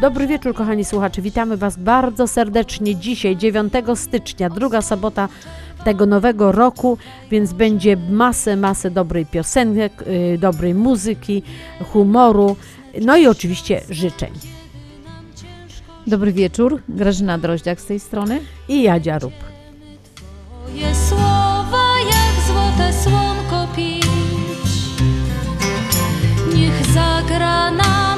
Dobry wieczór, kochani słuchacze. Witamy Was bardzo serdecznie dzisiaj, 9 stycznia, druga sobota tego nowego roku, więc będzie masę, masę dobrej piosenek, y, dobrej muzyki, humoru, no i oczywiście życzeń. Dobry wieczór, Grażyna Droździak z tej strony. I Jadzia Rób. Twoje słowa jak złote słonko pić Niech zagra nam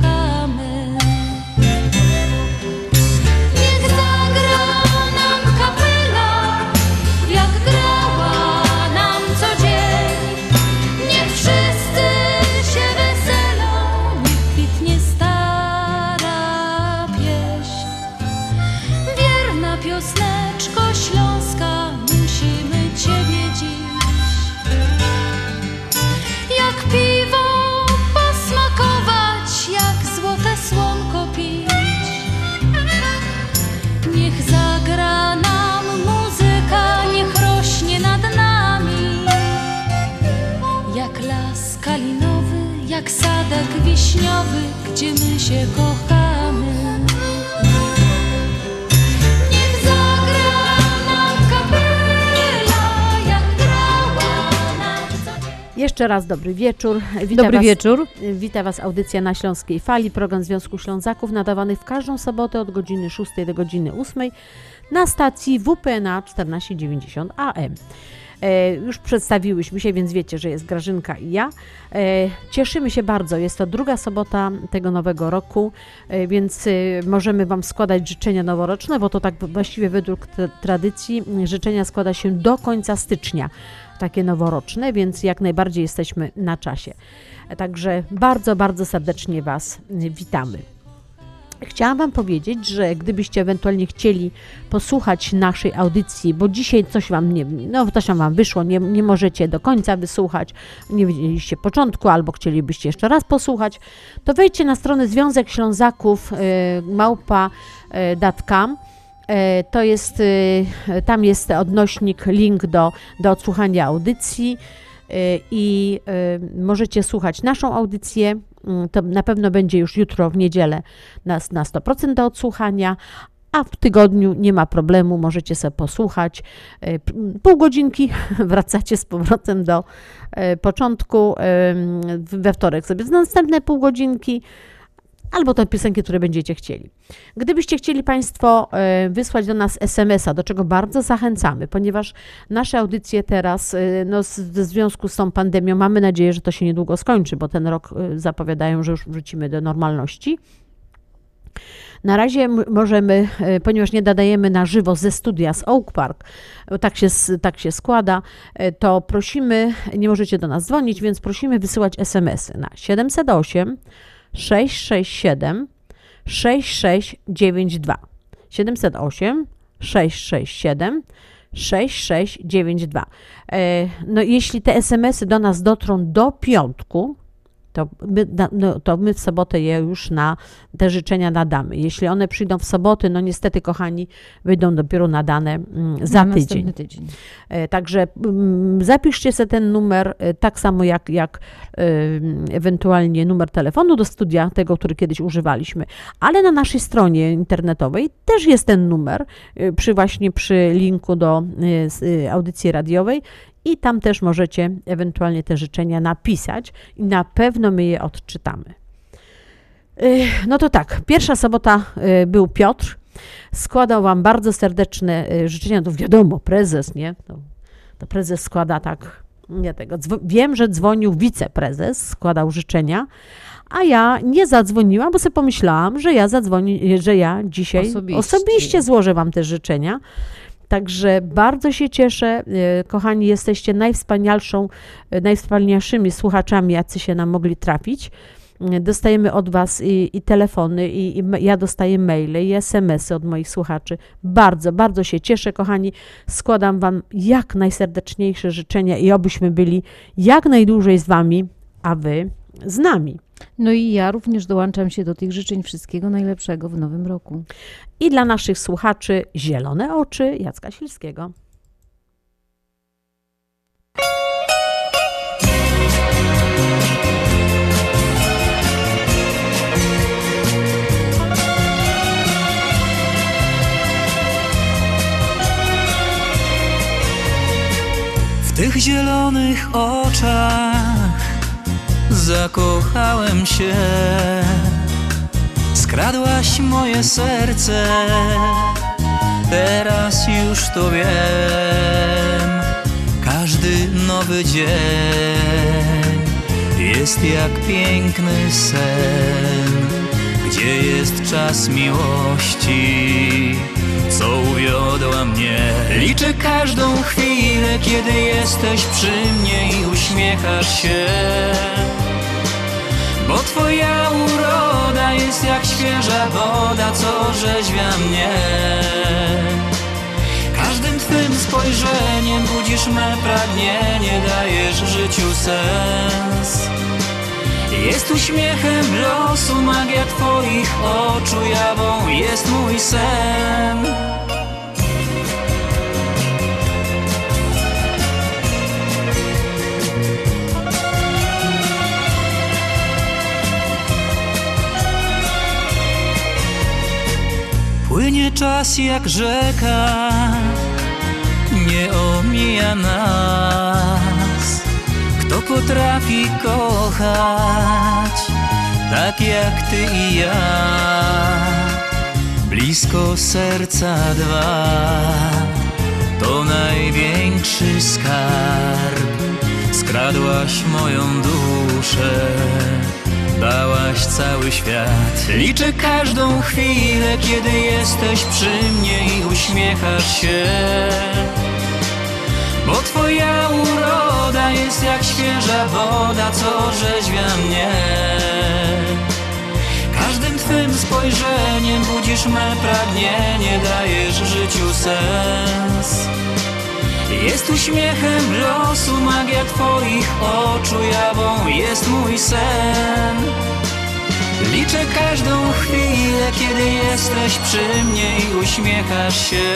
jak sadek wiśniowy, gdzie my się kochamy. Niech zagra nam kapela, jak grała nam co dzień. Jeszcze raz dobry wieczór. Witam Dobry was, wieczór. Wita Was audycja na Śląskiej Fali, program Związku Ślązaków nadawany w każdą sobotę od godziny 6 do godziny 8 na stacji WPNA 1490 AM. E, już przedstawiłyśmy się, więc wiecie, że jest Grażynka i ja. E, cieszymy się bardzo. Jest to druga sobota tego nowego roku, e, więc możemy Wam składać życzenia noworoczne, bo to tak właściwie według tra- tradycji m, życzenia składa się do końca stycznia. Takie noworoczne, więc jak najbardziej jesteśmy na czasie. Także bardzo, bardzo serdecznie Was y, witamy. Chciałam Wam powiedzieć, że gdybyście ewentualnie chcieli posłuchać naszej audycji, bo dzisiaj coś Wam nie, no coś Wam wyszło, nie, nie możecie do końca wysłuchać, nie widzieliście początku, albo chcielibyście jeszcze raz posłuchać, to wejdźcie na stronę Związek Ślązaków y, małpa y, datkam. E, To jest, tam jest odnośnik, link do, do odsłuchania audycji i możecie słuchać naszą audycję. Mm, To na pewno będzie już jutro w niedzielę na, na 100% do odsłuchania, a w tygodniu nie ma problemu, możecie sobie posłuchać. y, p- Pół godzinki, wracacie z powrotem do y, początku, we wtorek sobie z następne pół godzinki, albo te piosenki, które będziecie chcieli. Gdybyście chcieli Państwo e, wysłać do nas SMS-a, do czego bardzo zachęcamy, ponieważ nasze audycje teraz, e, no, w związku z tą pandemią, mamy nadzieję, że to się niedługo skończy, bo ten rok e, zapowiadają, że już wrócimy do normalności. Na razie możemy, ponieważ nie nadajemy na żywo ze studia z Oak Park, tak się, tak się składa, to prosimy, nie możecie do nas dzwonić, więc prosimy wysyłać SMS-y na 708 667 6692. 708 667 6692. E, No, jeśli te SMS-y do nas dotrą do piątku, to my, no, to my w sobotę je już na te życzenia nadamy. Jeśli one przyjdą w soboty, no niestety, kochani, wyjdą dopiero nadane mm, za Na tydzień. tydzień. E, Także mm, zapiszcie sobie ten numer, e, tak samo jak, jak e, ewentualnie numer telefonu do studia, tego, który kiedyś używaliśmy. Ale na naszej stronie internetowej też jest ten numer, przy właśnie przy linku do audycji radiowej i tam też możecie ewentualnie te życzenia napisać i na pewno my je odczytamy. No to tak, pierwsza sobota e, był Piotr, składał Wam bardzo serdeczne e, życzenia, to wiadomo, prezes, nie? To, to prezes składa tak, nie tego. Dzwo- wiem, że dzwonił wiceprezes, składał życzenia, a ja nie zadzwoniłam, bo sobie pomyślałam, że ja zadzwoni, że ja dzisiaj osobiście, Osobiście. złożę Wam te życzenia. Także bardzo się cieszę. e, Kochani, jesteście najwspanialszą, e, najwspanialszymi słuchaczami, jacy się nam mogli trafić. Dostajemy od Was i, i telefony, i, i ja dostaję maile, i SMS-y od moich słuchaczy. Bardzo, bardzo się cieszę, kochani. Składam Wam jak najserdeczniejsze życzenia i obyśmy byli jak najdłużej z Wami, a Wy z nami. No i ja również dołączam się do tych życzeń wszystkiego najlepszego w nowym roku. I dla naszych słuchaczy zielone oczy Jacka Silskiego. W tych zielonych oczach zakochałem się. Skradłaś moje serce, teraz już to wiem. Każdy nowy dzień jest jak piękny sen, gdzie jest czas miłości, co uwiodła mnie. Liczę każdą chwilę, kiedy jesteś przy mnie i uśmiechasz się. Bo twoja uroda jest jak świeża woda, co rzeźwia mnie. Każdym twym spojrzeniem budzisz me pragnienie, dajesz życiu sens. Jest uśmiechem losu, magia twoich oczu, jawą jest mój sen. Płynie czas jak rzeka, nie omija nas. Kto potrafi kochać, tak jak ty i ja, blisko serca dwa, to największy skarb. Skradłaś moją duszę, dałaś cały świat. Liczę każdą chwilę, kiedy jesteś przy mnie i uśmiechasz się. Bo twoja uroda jest jak świeża woda, co rzeźwia mnie. Każdym twym spojrzeniem budzisz me pragnienie, dajesz życiu sens. Jest uśmiechem losu, magia twoich oczu, jawą jest mój sen. Liczę każdą chwilę, kiedy jesteś przy mnie i uśmiechasz się.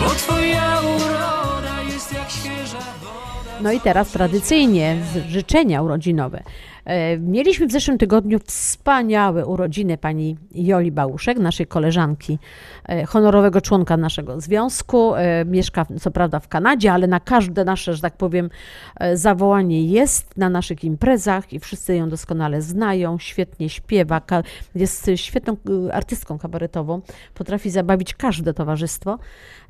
Bo twoja uroda jest jak świeża woda. No i teraz tradycyjnie życzenia urodzinowe. E, Mieliśmy w zeszłym tygodniu wspaniałe urodziny pani Joli Bałuszek, naszej koleżanki, e, honorowego członka naszego związku. E, Mieszka co prawda w Kanadzie, ale na każde nasze, że tak powiem, zawołanie jest na naszych imprezach i wszyscy ją doskonale znają, świetnie śpiewa, jest świetną artystką kabaretową, potrafi zabawić każde towarzystwo.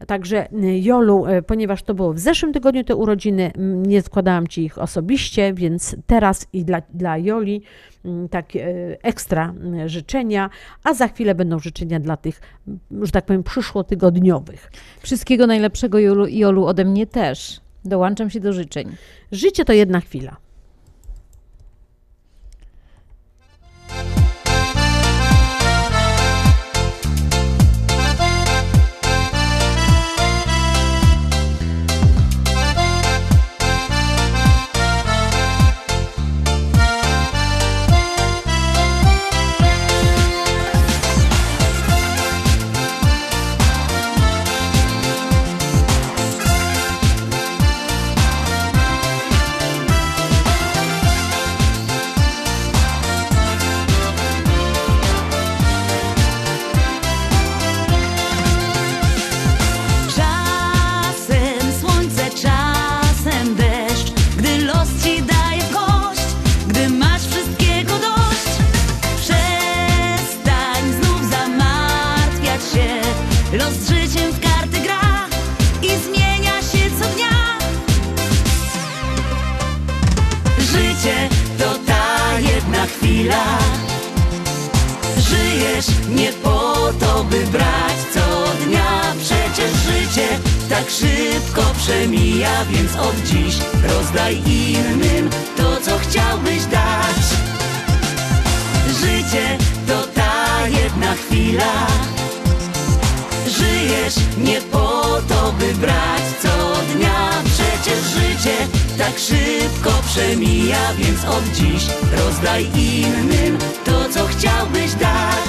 Także y, Jolu, y, ponieważ to było w zeszłym tygodniu te urodziny, nie składałam Ci ich osobiście, więc teraz i dla, dla Joli mm, takie y, ekstra życzenia, a za chwilę będą życzenia dla tych, że tak powiem, przyszłotygodniowych. Wszystkiego najlepszego Jolu, Jolu ode mnie też. Dołączam się do życzeń. Życie to jedna chwila. Chwila Żyjesz nie po to, by brać co dnia Przecież życie tak szybko przemija Więc od dziś rozdaj innym to, co chciałbyś dać. Życie to ta jedna chwila. Żyjesz nie po to, by brać co dnia. Przecież życie tak szybko przemija, więc od dziś rozdaj innym to, co chciałbyś dać.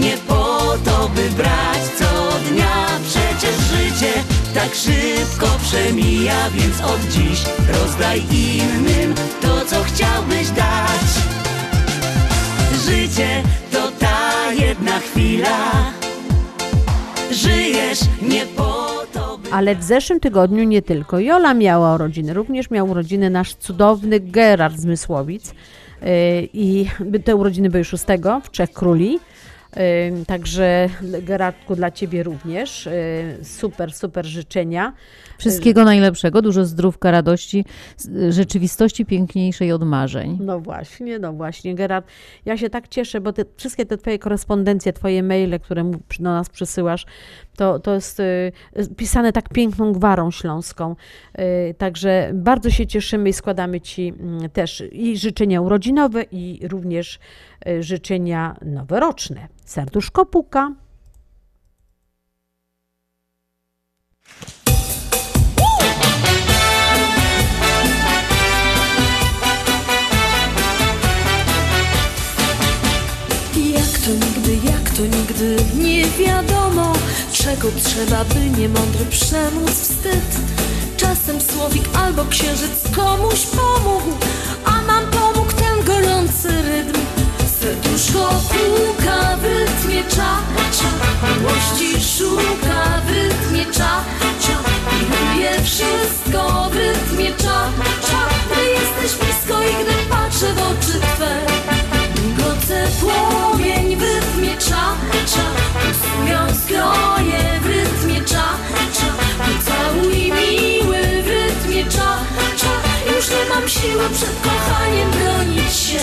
Nie po to, by brać co dnia. Przecież życie tak szybko przemija, więc od dziś rozdaj innym to, co chciałbyś dać. Życie to ta jedna chwila. Żyjesz nie po to, by Ale w zeszłym tygodniu nie tylko Jola miała urodziny, również miał urodziny nasz cudowny Gerard z Mysłowic. Yy, I te urodziny były 6 w Trzech Króli. Także Gerardku dla Ciebie również. Super, super życzenia. Wszystkiego najlepszego, dużo zdrówka, radości, rzeczywistości piękniejszej od marzeń. No właśnie, no właśnie, Gerard. Ja się tak cieszę, bo te, wszystkie te Twoje korespondencje, Twoje maile, które do nas przysyłasz, to, to jest y, pisane tak piękną gwarą śląską. Y, także bardzo się cieszymy i składamy Ci mm, też i życzenia urodzinowe, i również y, życzenia noworoczne. Serduszko puka. To nigdy, jak to nigdy. Nie wiadomo Czego trzeba, by niemądry przemóc wstyd. Czasem słowik albo księżyc komuś pomógł A nam pomógł ten gorący rytm. Serduszko puka w rytmie cza, Miłości szuka w rytmie cza, cza Pilnuje wszystko w rytmie cza, Gdy jesteś blisko i gdy patrzę w oczy Twe cza, cza Pulsują skroje w rytmie cza, cza. Pocałuj miły w rytmie cza, cza. Już nie mam siły przed kochaniem bronić się.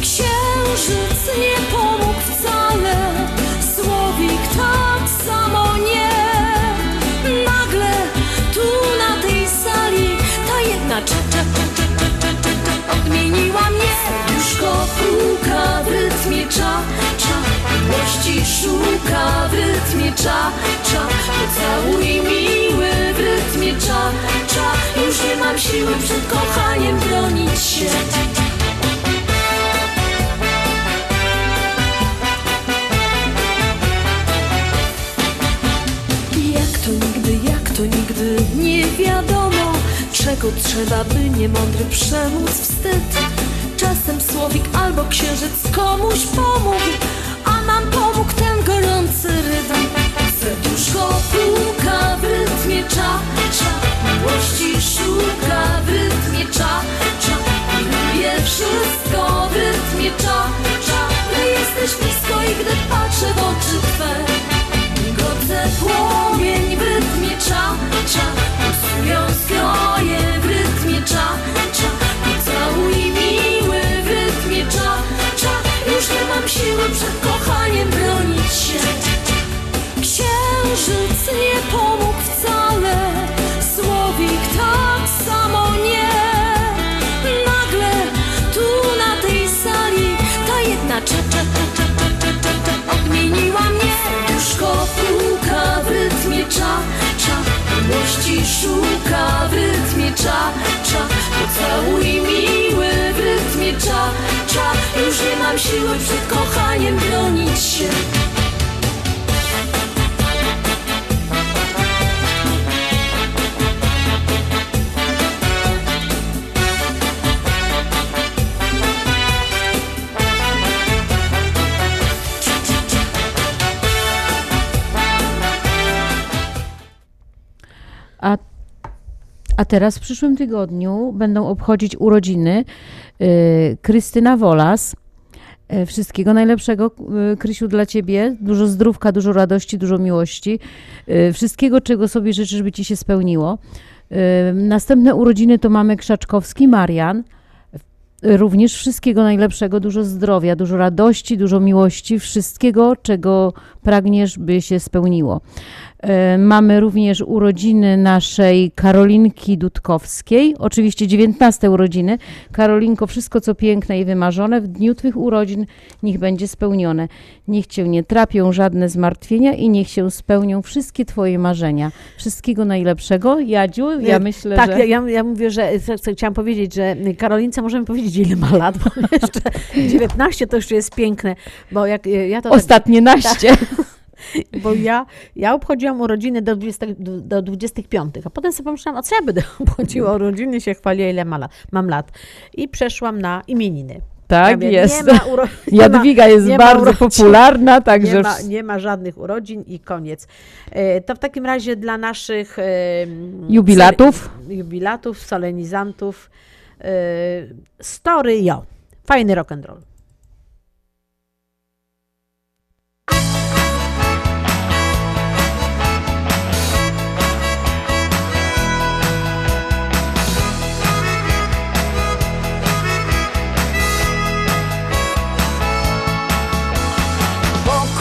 Księżyc nie pomógł wcale Słowik tak samo nie. Nagle tu na tej sali Ta jedna cza, cza, cza, cza, cza, cza, cza, Odmieniła mnie. Serduszko puka w rytmie cza, Miłości szuka w rytmie cza, cza. Pocałuj miły w rytmie cza, cza. Już nie mam siły przed kochaniem bronić się. Jak to nigdy, jak to nigdy nie wiadomo Czego trzeba, by niemądry przemóc wstyd. Czasem słowik albo księżyc komuś pomógł A nam pomógł gorący rytm Serduszko puka w rytmie cza, cza. Miłości szuka w rytmie cza, cza. Pilnuje wszystko w rytmie cza, cza. Gdy jesteś blisko i gdy patrzę w oczy Twe Migoce płomień w rytmie cza, cza. Pulsują skroje w rytmie cza, cza. Pocałuj miły w rytmie cza, cza. Już nie mam siły przed szuka w rytmie cza, cza. Pocałuj miły w rytmie cza, cza. Już nie mam siły przed kochaniem bronić się. A, a teraz w przyszłym tygodniu będą obchodzić urodziny y, Krystyna Wolas. E, Wszystkiego najlepszego, y, Krysiu, dla Ciebie. Dużo zdrówka, dużo radości, dużo miłości. Y, Wszystkiego, czego sobie życzysz, by Ci się spełniło. Y, Następne urodziny to mamy Krzaczkowski, Marian. Również wszystkiego najlepszego, dużo zdrowia, dużo radości, dużo miłości, wszystkiego, czego pragniesz, by się spełniło. E, Mamy również urodziny naszej Karolinki Dudkowskiej, oczywiście 19 urodziny. Karolinko, wszystko co piękne i wymarzone w dniu Twych urodzin niech będzie spełnione. Niech Cię nie trapią żadne zmartwienia i niech się spełnią wszystkie Twoje marzenia. Wszystkiego najlepszego. Jadziu, ja Y, myślę, tak, że... ja, ja, ja mówię, że chciałam powiedzieć, że Karolince możemy powiedzieć, ile ma lat, bo jeszcze 19 to jeszcze jest piękne, bo jak y, ja to tak, Ostatnie naście. bo ja, ja obchodziłam urodziny do, 20, do, do 25, a potem sobie pomyślałam, a co ja będę obchodziła urodziny, się chwaliła, ile ma lat, mam lat. I przeszłam na imieniny. Tak Ja jest. Uro, Jadwiga jest bardzo popularna, także nie, ma, nie ma żadnych urodzin i koniec. E, To w takim razie dla naszych e, Jubilatów? jubilatów, solenizantów e, story jo. Fajny rock and roll.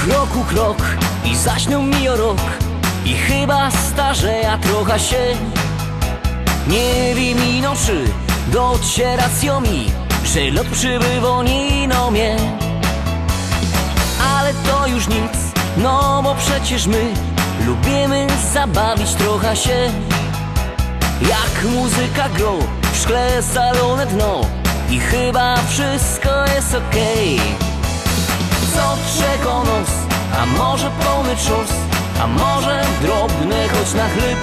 Kroku krok i zaśnią mi o rok. I chyba starzeja trochę się Nie wiem ino czy docieracją mi Że lot przybywa nino mnie Ale to już nic, no bo przecież my Lubimy zabawić trochę się. Jak muzyka gro, w szkle salone dno I chyba wszystko jest okej co czego nos A może pełny czos A może drobny choć na chleb.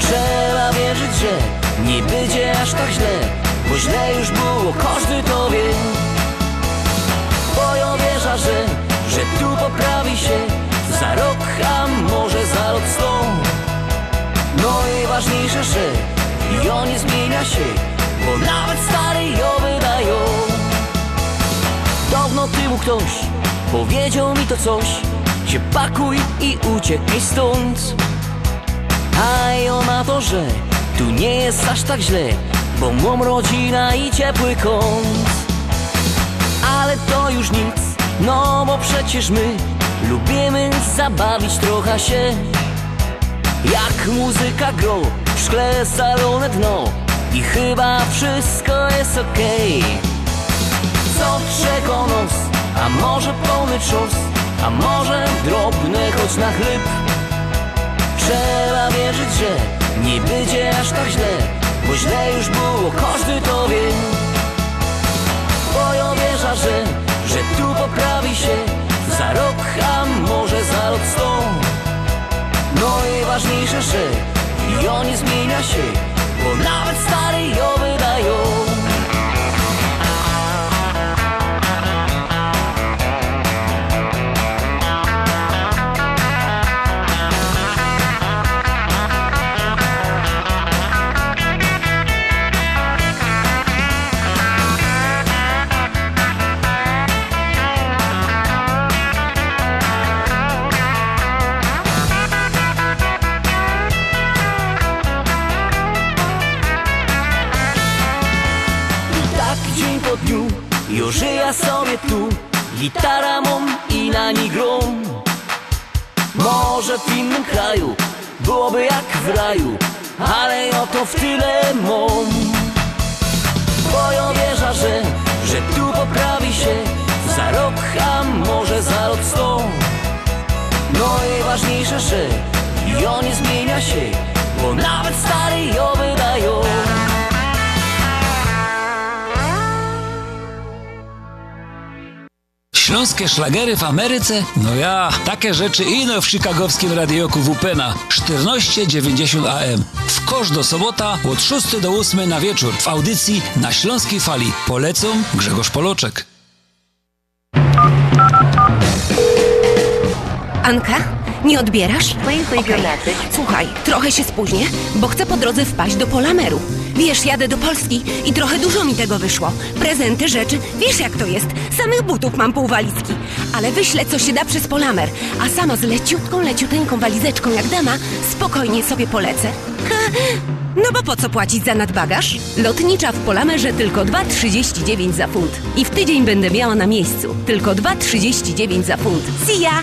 Trzeba wierzyć, że nie będzie aż tak źle Bo źle już było, każdy to wie. Bo ja wierzę, że, że tu poprawi się Za rok, a może za rok sto No i ważniejsze, że jo nie zmienia się Bo nawet stary jo wydają Dawno temu ktoś. Powiedział mi to coś. Się pakuj i uciekaj stąd. A ja na to, że tu nie jest aż tak źle Bo mam rodzina i ciepły kąt. Ale to już nic, no bo przecież my Lubimy zabawić trochę się. Jak muzyka gro, w szkle salone dno I chyba wszystko jest okej co czego nos A może pełny czos A może drobny choć na chleb. Trzeba wierzyć, że nie będzie aż tak źle Bo źle już było, każdy to wie. Bo ja że, że tu poprawi się Za rok, a może za rok sto. No i ważniejsze, że jo nie zmienia się Bo nawet stary jo wydają w innym kraju. Byłoby jak w raju Ale oto w tyle mam Bo ja wierzę, że, że tu poprawi się Za rok, a może za rok sto. No i ważniejsze, że Jo nie zmienia się Bo nawet stary jo wydają Śląskie szlagery w Ameryce? No ja, takie rzeczy ino w chicagowskim radioku WP na 1490 AM. W kosz do sobota od 6 do 8 na wieczór w audycji na Śląskiej Fali. Polecą Grzegorz Poloczek. Anka, Nie odbierasz? Słuchaj, trochę się spóźnię, bo chcę po drodze wpaść do Polameru. Wiesz, jadę do Polski i trochę dużo mi tego wyszło. Prezenty, rzeczy, wiesz jak to jest. Samych butów mam pół walizki. Ale wyślę, co się da przez Polamer. A sama z leciutką, leciuteńką walizeczką jak dama, spokojnie sobie polecę. Ha, no bo po co płacić za nadbagaż? Lotnicza w Polamerze tylko 2,39 za funt. I w tydzień będę miała na miejscu. Tylko 2,39 za funt. See ya!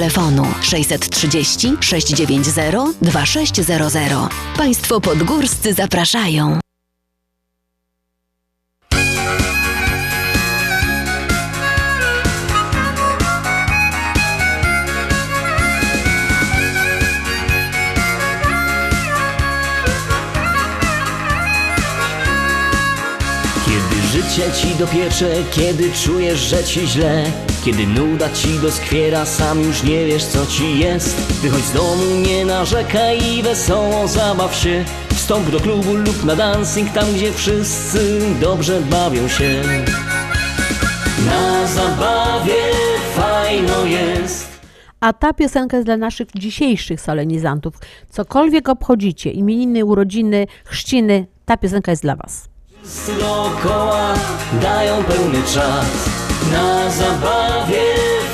630 690 2600. Państwo podgórscy zapraszają. Kiedy życie ci dopiecze, kiedy czujesz, że ci źle Kiedy nuda ci doskwiera, sam już nie wiesz co ci jest. Wychodź z domu, nie narzekaj i wesoło zabaw się. Wstąp do klubu lub na dancing, tam gdzie wszyscy dobrze bawią się. Na zabawie fajno jest. A ta piosenka jest dla naszych dzisiejszych solenizantów. Cokolwiek obchodzicie, imieniny, urodziny, chrzciny, ta piosenka jest dla Was. Wszyscy dookoła dają pełny czas Na zabawie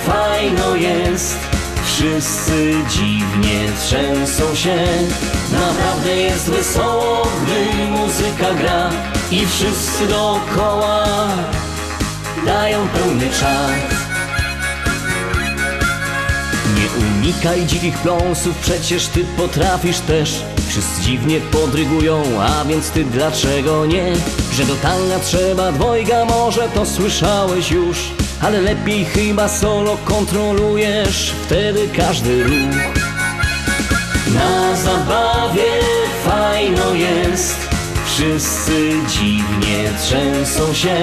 fajno jest. Wszyscy dziwnie trzęsą się. Naprawdę jest wesoło, gdy muzyka gra. I wszyscy dookoła dają pełny czas nie unikaj dzikich pląsów, przecież ty potrafisz też Wszyscy dziwnie podrygują, a więc ty dlaczego nie? Że do tanga trzeba dwojga, może to słyszałeś już Ale lepiej chyba solo kontrolujesz wtedy każdy ruch Na zabawie fajno jest Wszyscy dziwnie trzęsą się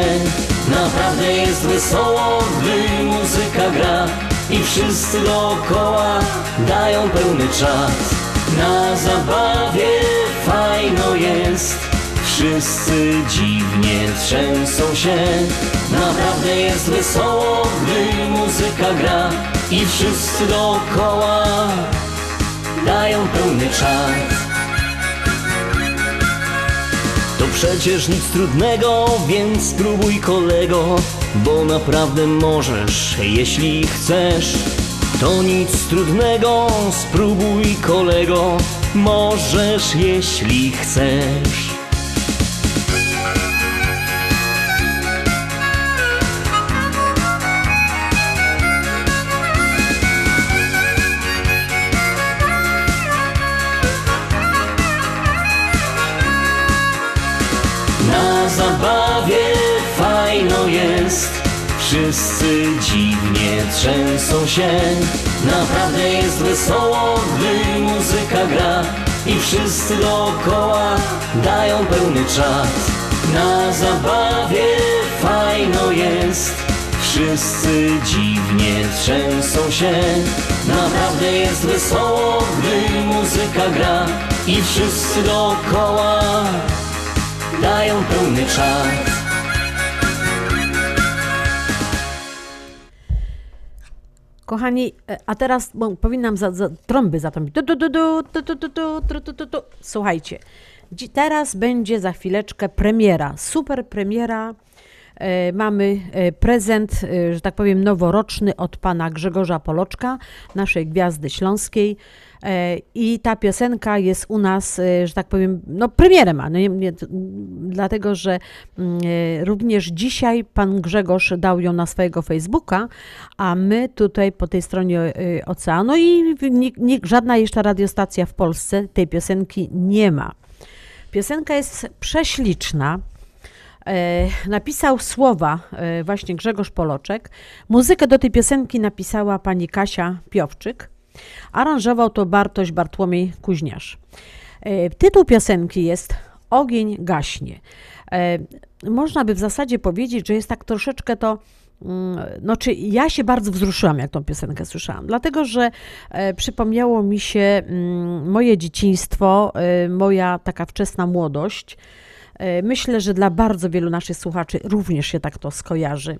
Naprawdę jest wesoło, gdy muzyka gra I wszyscy dookoła dają pełny czas Na zabawie fajno jest. Wszyscy dziwnie trzęsą się. Naprawdę jest wesoło, gdy muzyka gra I wszyscy dookoła dają pełny czas to przecież nic trudnego, więc spróbuj kolego, bo naprawdę możesz, jeśli chcesz. To nic trudnego, spróbuj kolego, możesz, jeśli chcesz. Na zabawie fajno jest Wszyscy dziwnie trzęsą się. Naprawdę jest wesoło, gdy muzyka gra. I wszyscy dookoła dają pełny czas. Na zabawie fajno jest. Wszyscy dziwnie trzęsą się. Naprawdę jest wesoło, gdy muzyka gra. I wszyscy dookoła dają pełny czas Kochani, e, a teraz bo powinnam za, za, trąby zatąpić. Słuchajcie, teraz będzie za chwileczkę premiera, super premiera. E, mamy e, prezent, że tak powiem, noworoczny od pana Grzegorza Poloczka, naszej gwiazdy śląskiej. E, I ta piosenka jest u nas, e, że tak powiem, no premierę ma, no nie, nie, dlatego że mm, e, również dzisiaj pan Grzegorz dał ją na swojego Facebooka, a my tutaj po tej stronie oceanu i żadna jeszcze radiostacja w Polsce tej piosenki nie ma. Piosenka jest prześliczna. Napisał słowa właśnie Grzegorz Poloczek. Muzykę do tej piosenki napisała pani Kasia Piowczyk. Aranżował to Bartoś Bartłomiej Kuźniarz. E, Tytuł piosenki jest Ogień gaśnie. E, Można by w zasadzie powiedzieć, że jest tak troszeczkę to mm, no, czy ja się bardzo wzruszyłam, jak tą piosenkę słyszałam, dlatego że e, przypomniało mi się mm, moje dzieciństwo, moja taka wczesna młodość. Myślę, że dla bardzo wielu naszych słuchaczy również się tak to skojarzy.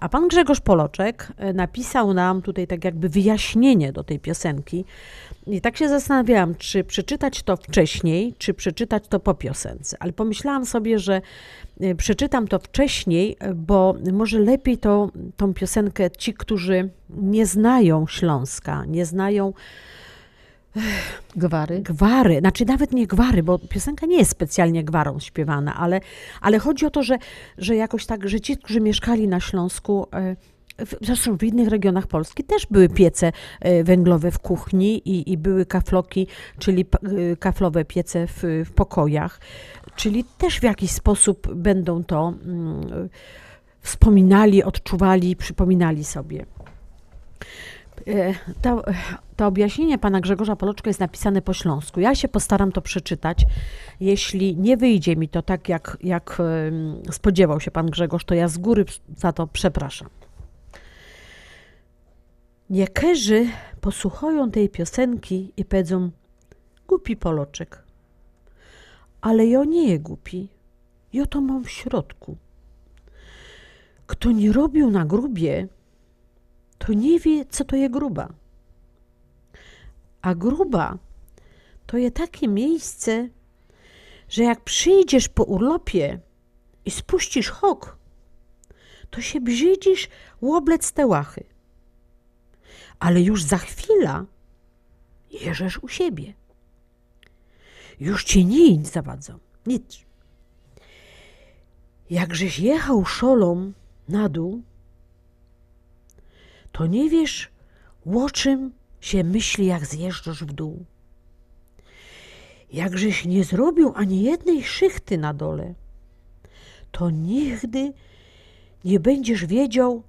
A pan Grzegorz Poloczek e, napisał nam tutaj tak jakby wyjaśnienie do tej piosenki. I tak się zastanawiałam, czy przeczytać to wcześniej, czy przeczytać to po piosence. Ale pomyślałam sobie, że e, przeczytam to wcześniej, e, bo może lepiej to, tą piosenkę ci, którzy nie znają Śląska, nie znają Gwary. gwary, znaczy nawet nie gwary, bo piosenka nie jest specjalnie gwarą śpiewana, ale, ale chodzi o to, że, że jakoś tak, że ci, którzy mieszkali na Śląsku, e, w- zresztą w innych regionach Polski też były piece e, węglowe w kuchni i, i były kafloki, czyli e, kaflowe piece w, w pokojach, czyli też w jakiś sposób będą to mm, wspominali, odczuwali, przypominali sobie. E, To, to objaśnienie pana Grzegorza Poloczka jest napisane po śląsku. Ja się postaram to przeczytać. Jeśli nie wyjdzie mi to tak, jak, jak spodziewał się pan Grzegorz, to ja z góry za to przepraszam. Niekerzy posłuchają tej piosenki i powiedzą głupi Poloczek. Ale ja nie je głupi. Ja to mam w środku. Kto nie robił na grubie, to nie wie, co to je gruba. A gruba to je takie miejsce, że jak przyjdziesz po urlopie i spuścisz hok, to się brzydzisz łoblec te łachy. Ale już za chwila jeżesz u siebie. Już ci nic zawadzą, nic. Jakżeś jechał szolą na dół, to nie wiesz, o czym się myśli, jak zjeżdżasz w dół. Jakżeś nie zrobił ani jednej szychty na dole, to nigdy nie będziesz wiedział,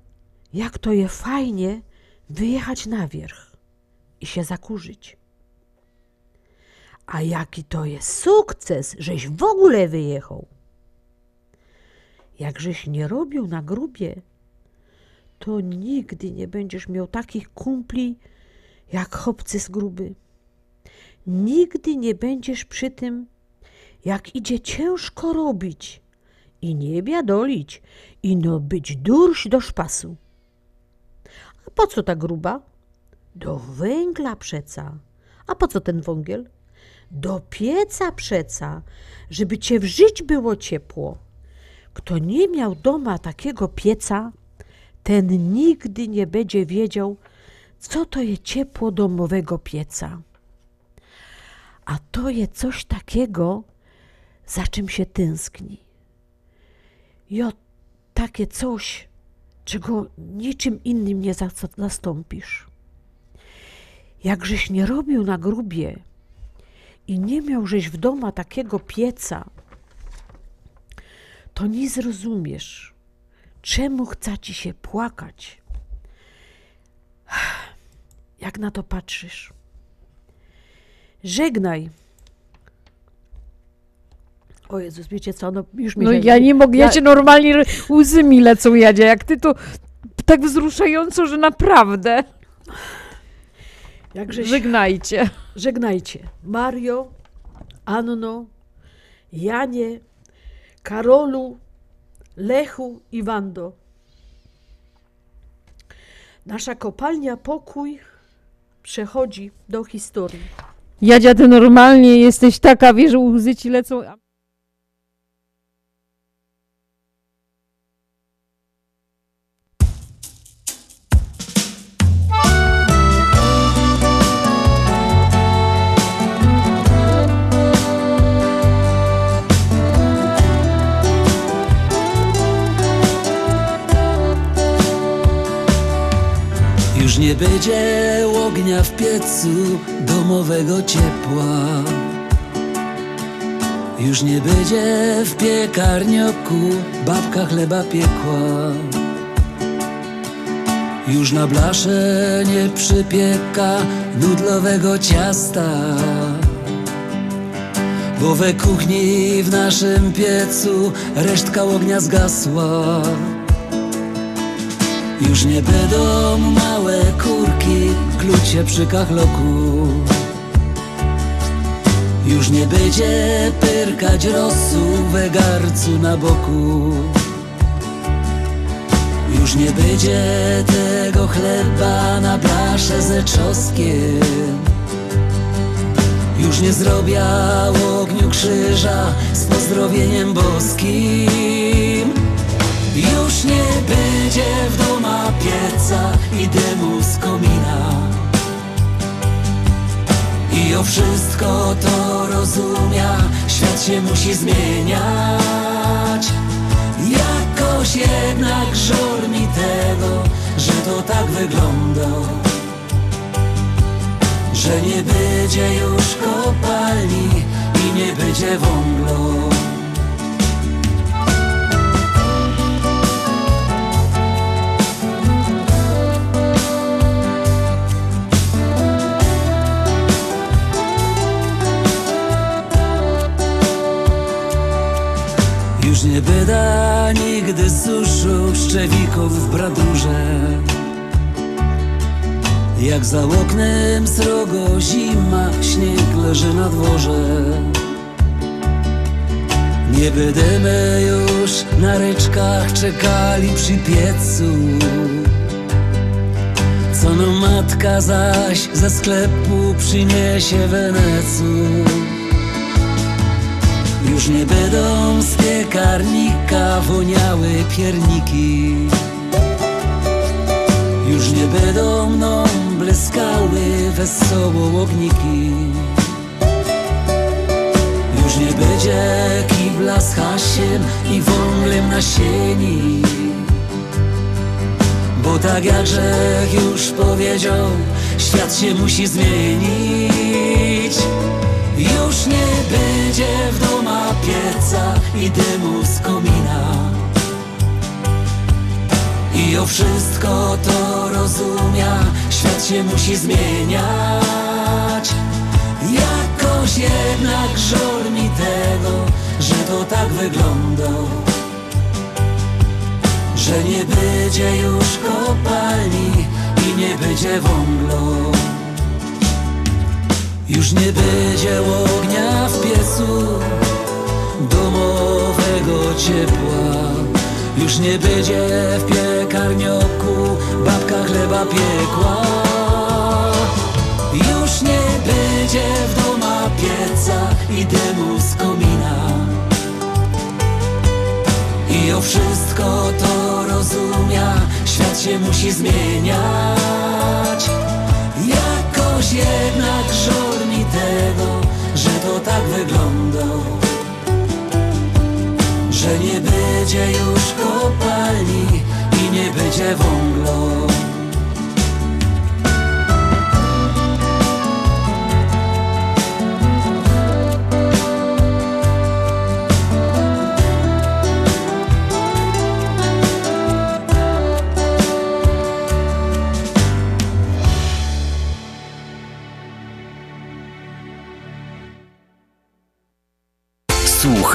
jak to je fajnie wyjechać na wierzch i się zakurzyć. A jaki to jest sukces, żeś w ogóle wyjechał. Jakżeś nie robił na grubie, to nigdy nie będziesz miał takich kumpli jak chłopcy z gruby. Nigdy nie będziesz przy tym, jak idzie ciężko robić i nie biadolić, i no być durś do szpasu. A po co ta gruba? Do węgla przeca. A po co ten wągiel? Do pieca przeca, żeby cię w żyć było ciepło. Kto nie miał doma takiego pieca, ten nigdy nie będzie wiedział, co to jest ciepło domowego pieca. A to jest coś takiego, za czym się tęskni. Jo, takie coś, czego niczym innym nie za- zastąpisz. Jakżeś nie robił na grubie i nie miałżeś w domu takiego pieca, to nie zrozumiesz, czemu chce ci się płakać. Jak na to patrzysz? Żegnaj. O Jezus, wiecie co, no już mi No ja nie mogę, ja ja- cię normalnie łzy mi lecą, Jadzie, jak ty to tak wzruszająco, że naprawdę. Jakżeś- Żegnajcie. Żegnajcie. Mario, Anno, Janie, Karolu, Lechu i Wando. Nasza kopalnia Pokój przechodzi do historii. Jadzia, ty normalnie jesteś taka, wiesz, łzy ci lecą. Nie będzie ognia w piecu domowego ciepła. Już nie będzie w piekarnioku babka chleba piekła. Już na blasze nie przypieka nudlowego ciasta. Bo we kuchni w naszym piecu resztka ognia zgasła. Już nie będą małe kurki klucie przy kachloku. Już nie będzie pyrkać rosu we garcu na boku. Już nie będzie tego chleba na blasze ze czosnkiem Już nie zrobię ogniu krzyża z pozdrowieniem boskim już nie będzie w doma pieca i dymu z komina. I o wszystko to rozumia, świat się musi zmieniać. Jakoś jednak żal mi tego, że to tak wygląda. Że nie będzie już kopalni i nie będzie wąglu Już nie byda nigdy suszu szczewików w bradurze. Jak za oknem srogo zima, śnieg leży na dworze. Nie będziemy już na ryczkach czekali przy piecu. Co no matka zaś ze sklepu przyniesie wenecu już nie będą z piekarnika woniały pierniki. Już nie będą mną błyskały wesoło ogniki. Już nie będzie kibla z hasiem i wąglem na sieni. Bo tak jak Grzech już powiedział, świat się musi zmienić już nie będzie w doma pieca i dymu z komina. I o wszystko to rozumia, świat się musi zmieniać. Jakoś jednak żal mi tego, że to tak wygląda. Że nie będzie już kopalni i nie będzie wąglu już nie będzie ognia w piecu domowego ciepła. Już nie będzie w piekarnioku babka chleba piekła. Już nie będzie w doma pieca i dymu z komina. I o wszystko to rozumia, świat się musi zmieniać. Jakoś jednak mi tego, że to tak wygląda. Że nie będzie już kopalni i nie będzie wąglu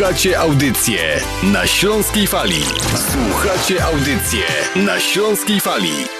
Słuchacie audycję na Śląskiej Fali. Słuchacie audycję na Śląskiej Fali.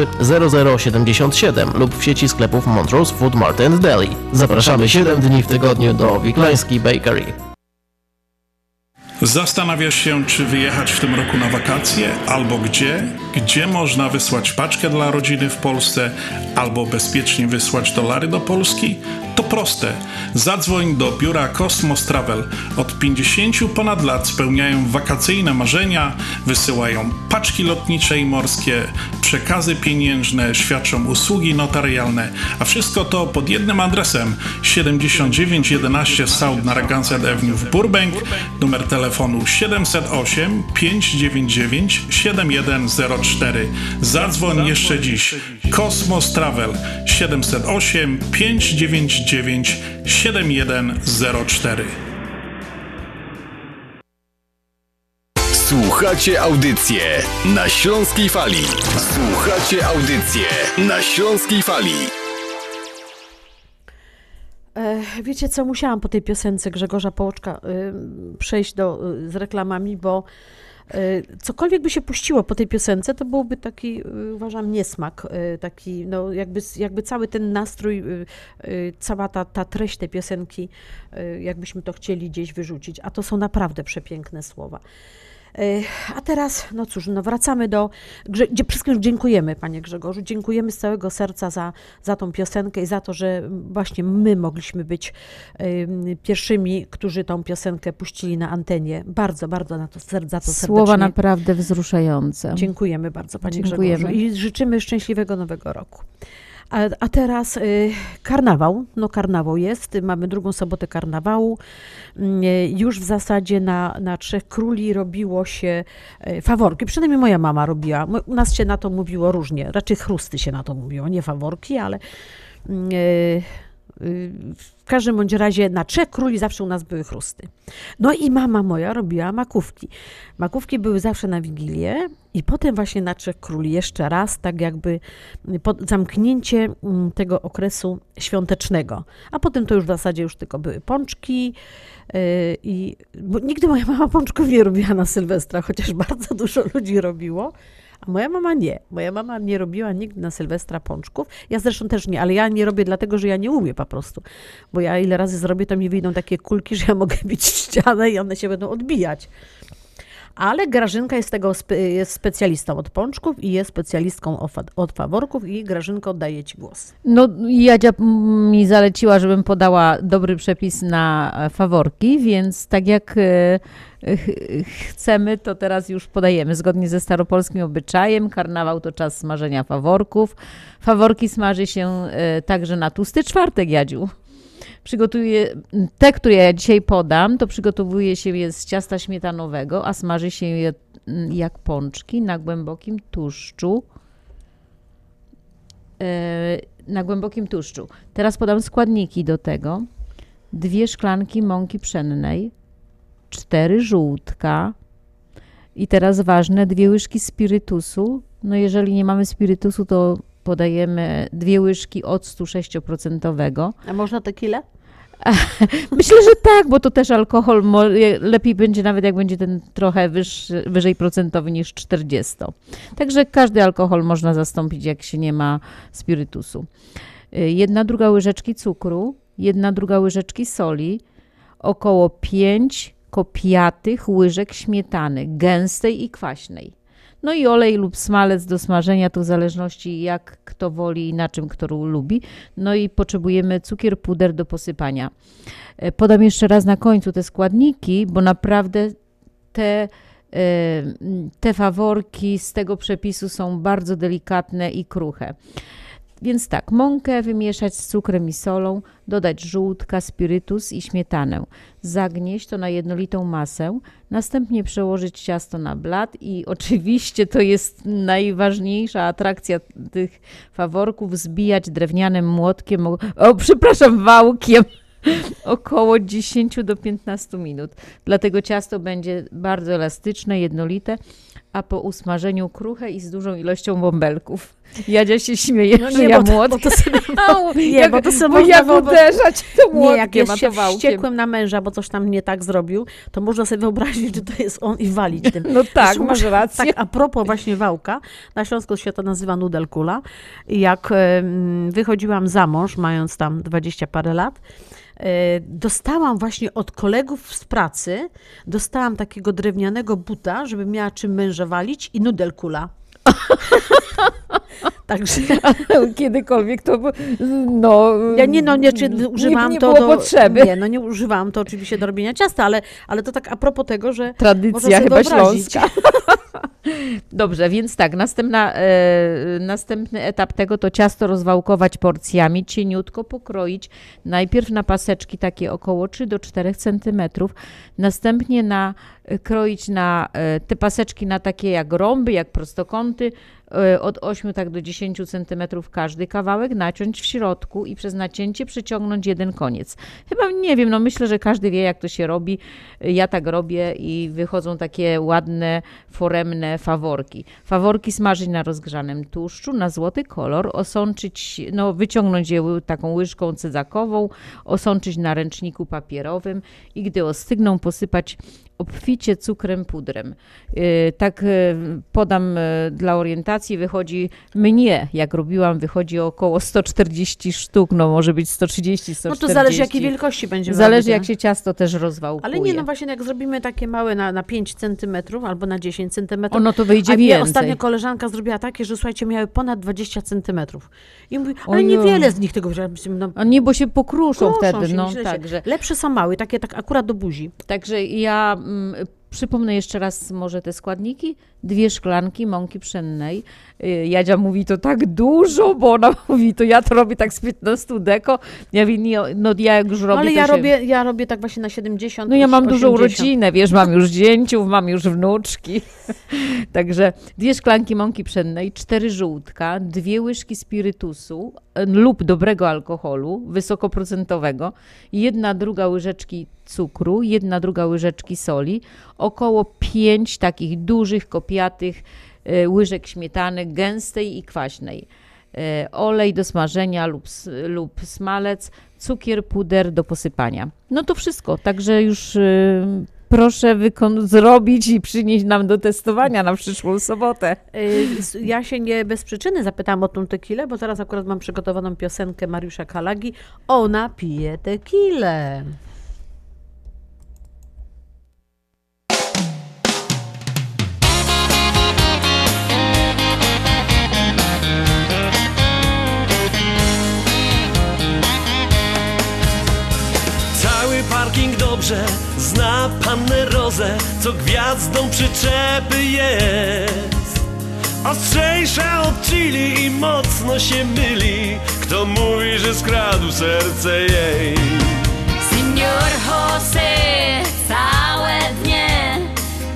0077 lub w sieci sklepów Montrose Food Mart and Deli. Zapraszamy 7 dni w tygodniu do Wiklański Bakery. Zastanawiasz się, czy wyjechać w tym roku na wakacje, albo gdzie? Gdzie można wysłać paczkę dla rodziny w Polsce, albo bezpiecznie wysłać dolary do Polski? To proste. Zadzwoń do biura Cosmos Travel. Od 50 ponad lat spełniają wakacyjne marzenia, wysyłają paczki lotnicze i morskie, przekazy pieniężne, świadczą usługi notarialne, a wszystko to pod jednym adresem 7911 South Narragansett Avenue w Burbank, numer telefonu 708 599 7104. Zadzwoń jeszcze dziś. Kosmos Travel 708 599 7104. Słuchacie audycję na Śląskiej Fali. Słuchacie audycję na Śląskiej Fali. E, Wiecie co, musiałam po tej piosence Grzegorza Połoczka y, przejść do, y, z reklamami, bo cokolwiek by się puściło po tej piosence, to byłby taki, y, uważam, niesmak, y, taki, no jakby, jakby cały ten nastrój, y, y, cała ta, ta treść tej piosenki, y, jakbyśmy to chcieli gdzieś wyrzucić, a to są naprawdę przepiękne słowa. A teraz, no cóż, no wracamy do. Grze- dzie- Wszystkim dziękujemy, panie Grzegorzu. Dziękujemy z całego serca za, za tą piosenkę i za to, że właśnie my mogliśmy być pierwszymi, którzy tą piosenkę puścili na antenie. Bardzo, bardzo na to, za to serdecznie. Słowa naprawdę wzruszające. Dziękujemy bardzo, panie Dziękujemy. Grzegorzu. I życzymy szczęśliwego nowego roku. A, a teraz y, karnawał. No karnawał jest. Mamy drugą sobotę karnawału. Mm, y, Już w zasadzie na, na Trzech Króli robiło się y, faworki. Przynajmniej moja mama robiła. U nas się na to mówiło różnie. Raczej chrusty się na to mówiło, nie faworki, ale mm, y, w każdym bądź razie na Trzech Króli zawsze u nas były chrusty. No i mama moja robiła makówki. Makówki były zawsze na Wigilię i potem właśnie na Trzech Króli jeszcze raz, tak jakby pod zamknięcie mm, tego okresu świątecznego. A potem to już w zasadzie już tylko były pączki yy, i bo nigdy moja mama pączków nie robiła na Sylwestra, chociaż bardzo dużo ludzi robiło. A moja mama nie. Moja mama nie robiła nigdy na Sylwestra pączków. Ja zresztą też nie, ale ja nie robię dlatego, że ja nie umiem po prostu. Bo ja ile razy zrobię, to mi wyjdą takie kulki, że ja mogę bić ścianę i one się będą odbijać. Ale Grażynka jest tego spe, jest specjalistą od pączków i jest specjalistką od fa- od faworków i Grażynko oddaje Ci głos. No, Jadzia mi zaleciła, żebym podała dobry przepis na e, faworki, więc tak jak e, ch- chcemy, to teraz już podajemy. Zgodnie ze staropolskim obyczajem, karnawał to czas smażenia faworków. Faworki smaży się e, także na tłusty czwartek, Jadziu. Przygotuję, te, które ja dzisiaj podam, to przygotowuje się je z ciasta śmietanowego, a smaży się je mm, jak pączki na głębokim tłuszczu. E, na głębokim tłuszczu. Teraz podam składniki do tego. Dwie szklanki mąki pszennej, cztery żółtka i teraz ważne, dwie łyżki spirytusu. No jeżeli nie mamy spirytusu, to podajemy dwie łyżki octu 6%. A można tequilę? Myślę, że tak, bo to też alkohol lepiej będzie nawet jak będzie ten trochę wyższy, wyżej procentowy niż 40. Także każdy alkohol można zastąpić, jak się nie ma spirytusu. Y, Jedna druga łyżeczki cukru, jedna druga łyżeczki soli, około 5 kopiatych łyżek śmietany, gęstej i kwaśnej. No i olej lub smalec do smażenia, to w zależności jak kto woli i na czym kto lubi. No i potrzebujemy cukier, puder do posypania. E, Podam jeszcze raz na końcu te składniki, bo naprawdę te, e, te faworki z tego przepisu są bardzo delikatne i kruche. Więc tak, mąkę wymieszać z cukrem i solą, dodać żółtka, spirytus i śmietanę. Zagnieść to na jednolitą masę, następnie przełożyć ciasto na blat i oczywiście to jest najważniejsza atrakcja tych faworków, zbijać drewnianym młotkiem, o, o przepraszam, wałkiem około 10 do 15 minut. Dlatego ciasto będzie bardzo elastyczne, jednolite, a po usmażeniu kruche i z dużą ilością bąbelków. Jadzia się śmieje, No że nie, ja bo to- młot. bo to sobie- Au, Nie, jak, bo to sobie bo można jak wyobrazić- uderzać to Nie, młotkiem, jak jest się wściekłym na męża, bo coś tam nie tak zrobił, to można sobie wyobrazić, że to jest on i walić tym. No tak, Zresztą masz rację. Tak, a propos właśnie wałka, na Śląsku się to nazywa nudelkula. Jak wychodziłam za mąż, mając tam 20 parę lat, dostałam właśnie od kolegów z pracy, dostałam takiego drewnianego buta, żeby miała czym męża walić i nudelkula. Także Kiedykolwiek to, no... ja nie, no, nie, czy używałam nie to było do, potrzeby. Nie, no nie używałam to oczywiście do robienia ciasta, ale, ale to tak a propos tego, że Tradycja chyba wyobrazić. śląska. Dobrze, więc tak, następna, e, następny etap tego to ciasto rozwałkować porcjami, cieniutko pokroić, najpierw na paseczki takie około 3 do 4 cm, następnie na, e, kroić na e, te paseczki na takie jak rąby, jak prostokąty, od 8 tak do 10 cm każdy kawałek, naciąć w środku i przez nacięcie przyciągnąć jeden koniec. Chyba nie wiem, no myślę, że każdy wie jak to się robi. Ja tak robię i wychodzą takie ładne, foremne faworki. Faworki smażyć na rozgrzanym tłuszczu, na złoty kolor, osączyć, no wyciągnąć je taką łyżką cydzakową, osączyć na ręczniku papierowym i gdy ostygną posypać obficie cukrem, pudrem. Yy, Tak yy, podam yy, dla orientacji, wychodzi mnie, jak robiłam, wychodzi około 140 sztuk, no może być 130, 140. No to zależy jakiej wielkości będziemy Zależy robić, jak się ciasto też rozwałkuje. Ale nie, no właśnie jak zrobimy takie małe na, na 5 centymetrów albo na 10 centymetrów. O, no to wyjdzie więcej. ostatnio koleżanka zrobiła takie, że słuchajcie, miały ponad 20 centymetrów. I mówi, ale niewiele z nich tego wziąłem. No, A nie, bo się pokruszą Kruszą wtedy, się, no że. Lepsze są małe, takie tak akurat do buzi. Także ja przypomnę jeszcze raz może te składniki. Dwie szklanki mąki pszennej. Y, Jadzia mówi to tak dużo, bo ona mówi to ja to robię tak z 15 deko. Ja mówię, nie, no ja jak już robię No, ale ja się... robię, ja robię tak właśnie na 70 No ja mam dużą 80. rodzinę, wiesz, mam już dzięciów, mam już wnuczki. Także dwie szklanki mąki pszennej, cztery żółtka, dwie łyżki spirytusu lub dobrego alkoholu wysokoprocentowego, jedna druga łyżeczki cukru, jedna druga łyżeczki soli, około pięć takich dużych, kopiatych e, łyżek śmietany gęstej i kwaśnej. E, Olej do smażenia lub, lub smalec, cukier, puder do posypania. No to wszystko, także już y, proszę zrobić i przynieść nam do testowania na przyszłą sobotę. Y, Ja się nie bez przyczyny zapytałam o tą tequilę, bo teraz akurat mam przygotowaną piosenkę Mariusza Kalagi. Ona pije tequilę. Parking dobrze zna pannę Rozę, co gwiazdą przyczepy jest. Ostrzejsza od chili i mocno się myli, kto mówi, że skradł serce jej. Senior Jose całe dnie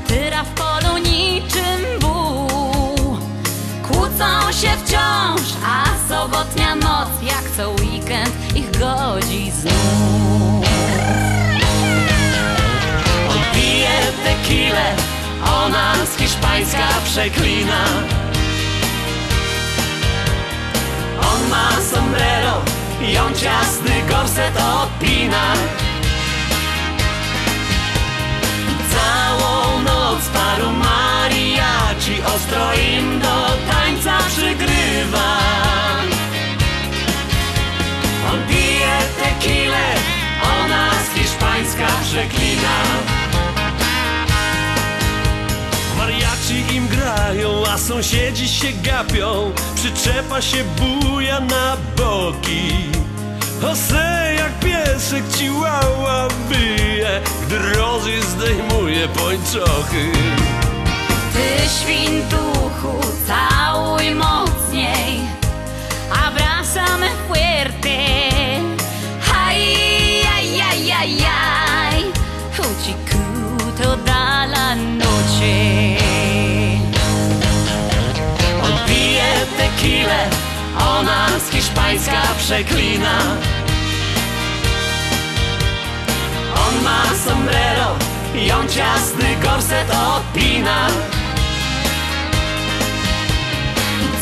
tyra w polu niczym buł. Kłócą się wciąż, a sobotnia noc jak co weekend ich godzi znów. Tequilę, z hiszpańska przeklina. On ma sombrero i on ciasny gorset odpina. Całą noc paru mariachi ostro im do tańca przygrywa. On pije tequilę, ona z hiszpańska przeklina. A sąsiedzi się gapią Przyczepa się buja na boki Jose jak piesek ciłała wyje Gdy Rozy zdejmuje pończochy Ty świn duchu, całuj mocniej, a wraz llame fuerte. Ay, ay, ay, ay, ay. Uciekł toda la noche. Ona z hiszpańska przeklina. On ma sombrero i on ciasny gorset odpina.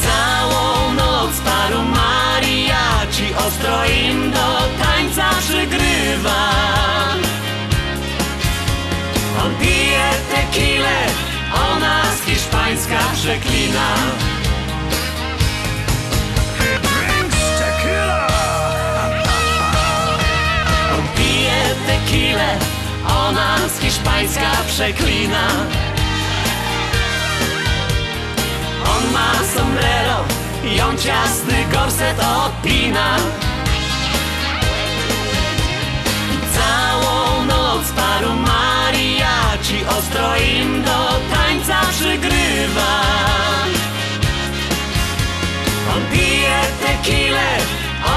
Całą noc paru mariachi ostro im do tańca przygrywa. On pije tequilę, ona z hiszpańska przeklina. Ona z hiszpańska przeklina. On ma sombrero on ciasny gorset odpina. Całą noc paru mariachi ostro im do tańca przygrywa. On pije tequilę,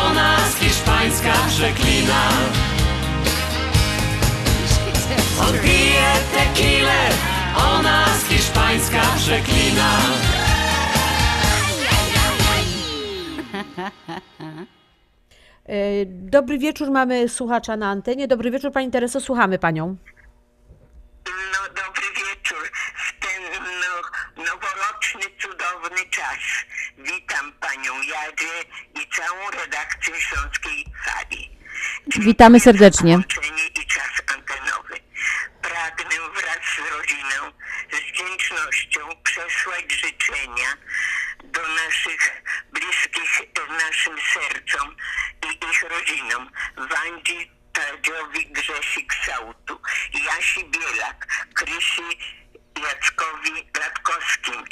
ona z hiszpańska przeklina. On pije tequilę, ona z hiszpańska przeklina. E, Dobry wieczór, mamy słuchacza na antenie. Dobry wieczór, Pani Tereso, słuchamy Panią. No, dobry wieczór. W ten no, noworoczny, cudowny czas. Witam panią Jadzie i całą redakcję Śląskiej Fali. Witamy serdecznie. Połączenie i czas antenowy. Pragnę wraz z rodziną z wdzięcznością przesłać życzenia do naszych bliskich naszym sercom i ich rodzinom. Wandzi Tadziowi Grzesik Sautu, Jasi Bielak, Krysi Jackowi Latkowskim, y,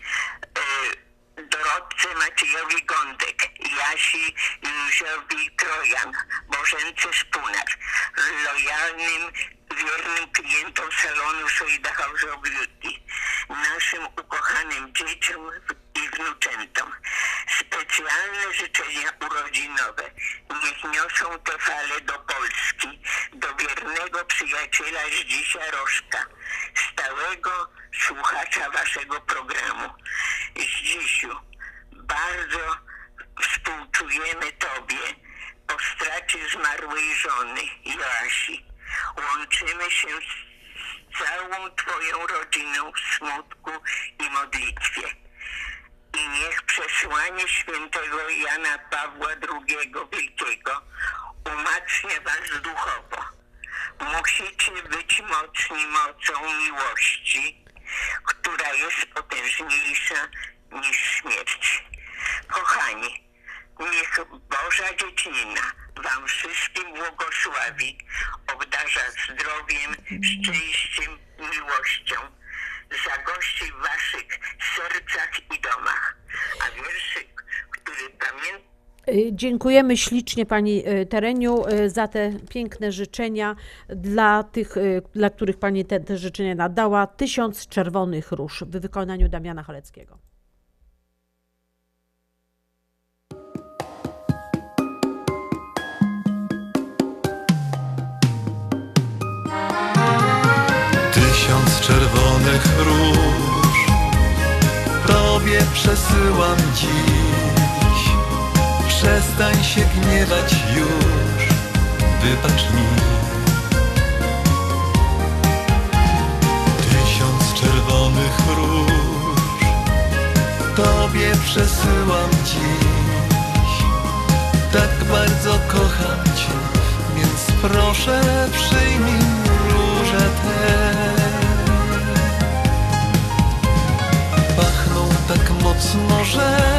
Dorotce Maciejowi Gądek, Jasi Józiowi Trojan, Bożence Szpunar, lojalnym, wiernym klientom salonu Soida House of Beauty, naszym ukochanym dzieciom i wnuczętom. Specjalne życzenia urodzinowe niech niosą te fale do Polski, do wiernego przyjaciela Zdzisia Rożka, stałego słuchacza waszego programu. Zdzisiu, bardzo współczujemy Tobie po stracie zmarłej żony Joasi. Łączymy się z całą Twoją rodziną w smutku i modlitwie. I niech przesłanie świętego Jana Pawła II Wielkiego umacnia Was duchowo. Musicie być mocni mocą miłości, która jest potężniejsza niż śmierć. Kochani, niech Boża Dziecina Wam wszystkim błogosławi, obdarza zdrowiem, szczęściem, miłością, zagości w Waszych sercach i domach. A wierszyk, który pamięta Y, Dziękujemy ślicznie Pani y, Tereniu y, za te piękne życzenia dla tych, y, dla których Pani te, te życzenia nadała. Tysiąc czerwonych róż w wykonaniu Damiana Chaleckiego. Tysiąc czerwonych róż Tobie przesyłam dziś Przestań się gniewać już. Wybacz mi. Tysiąc czerwonych róż. Tobie przesyłam dziś. Tak bardzo kocham Cię Więc proszę przyjmij róże te. Pachną tak mocno, że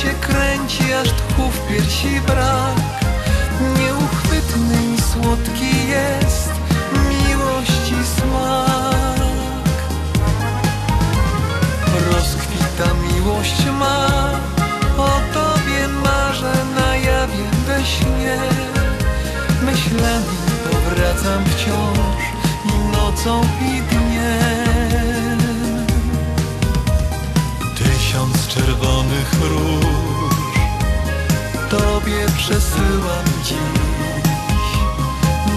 się kręci, aż tchu w piersi brak. Nieuchwytny i słodki jest miłości smak. Rozkwita miłość ma, o tobie marzę na jawie we śnie. Myślami powracam wciąż i nocą i dniem. Czerwonych róż. Tobie przesyłam dziś.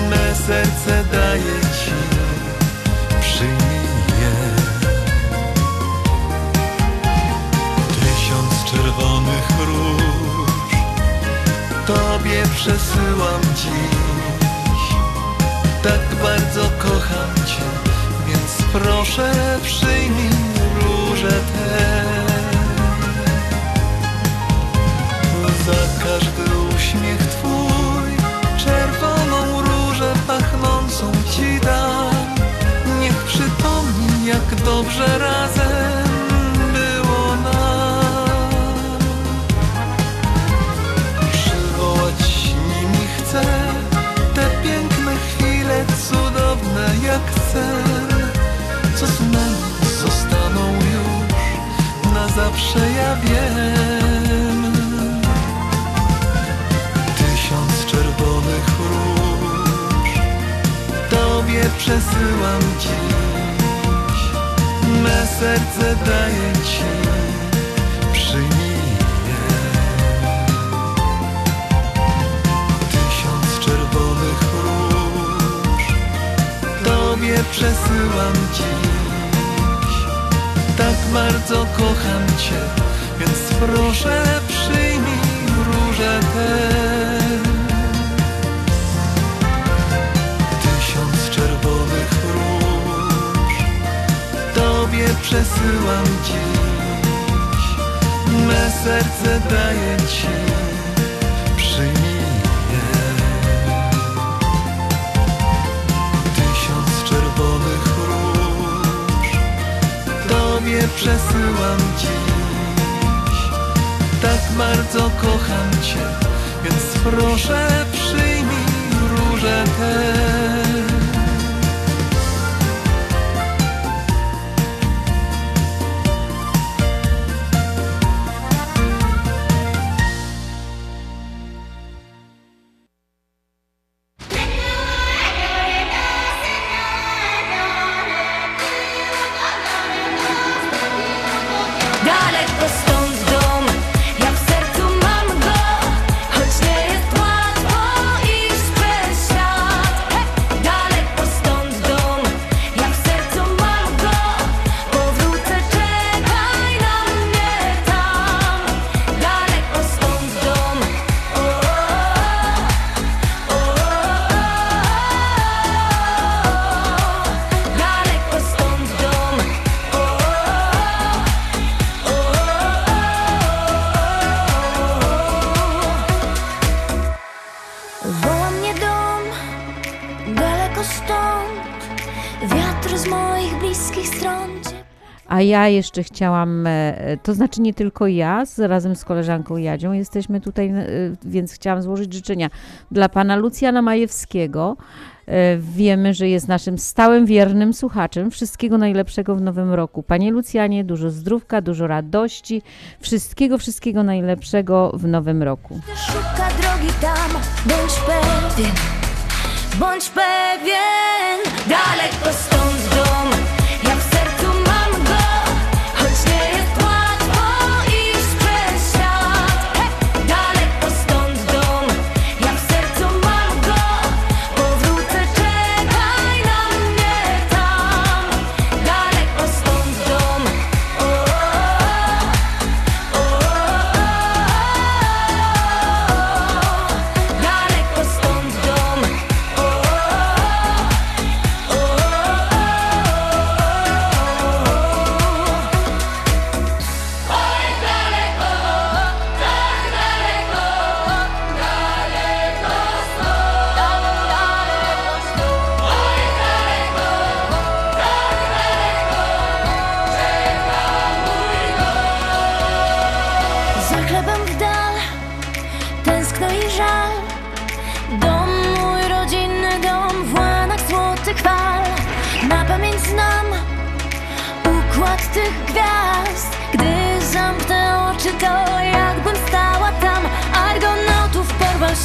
Me serce daję Ci Przyjmij je. Tysiąc czerwonych róż. Tobie przesyłam dziś. Tak bardzo kocham Cię Więc proszę przyjmij róże te Za każdy uśmiech Twój. Czerwoną różę pachnącą Ci dam. Niech przypomni jak dobrze razem było nam. Przywołać nimi chcę Te piękne chwile cudowne jak sen. Co z nami zostaną już? Na zawsze ja wiem Tobie przesyłam dziś Me serce daję Ci. Przyjmij je. Tysiąc czerwonych róż. Tobie przesyłam dziś. Tak bardzo kocham Cię Więc proszę przesyłam dziś. Me serce daję Ci Przyjmij Tysiąc czerwonych róż Tobie przesyłam dziś. Tak bardzo kocham Cię Więc proszę przyjmij róże te Wiatr z moich bliskich stron A ja jeszcze chciałam, e, to znaczy nie tylko ja, z, razem z koleżanką Jadzią jesteśmy tutaj, e, więc chciałam złożyć życzenia dla pana Lucjana Majewskiego. E, Wiemy, że jest naszym stałym, wiernym słuchaczem. Wszystkiego najlepszego w nowym roku. Panie Lucjanie, dużo zdrówka, dużo radości, wszystkiego, wszystkiego najlepszego w nowym roku. Szuka drogi tam, bądź pewien Bądź pewien, daleko stąd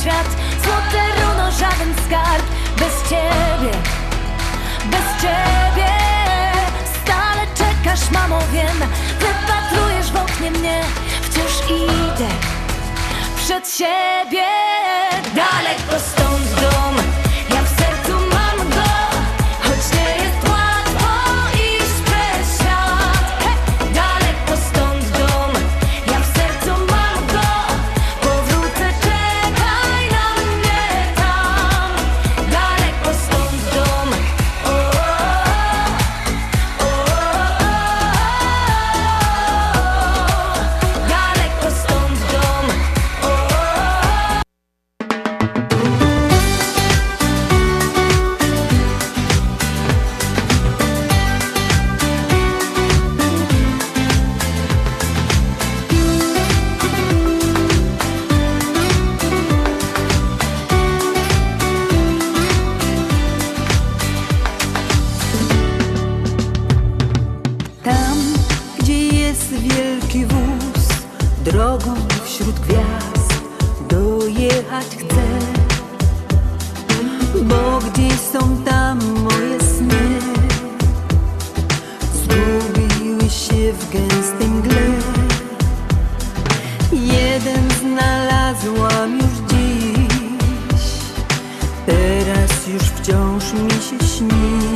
świat. Złote runo, żaden skarb. Bez ciebie, bez ciebie. Stale czekasz, mamo, wiem. Wypatrujesz w oknie mnie. Wciąż idę przed siebie. Daleko stąd drogą wśród gwiazd dojechać chcę. Bo gdzieś są tam moje sny, zgubiły się w gęstej mgle. Jeden znalazłam już dziś, teraz już wciąż mi się śni.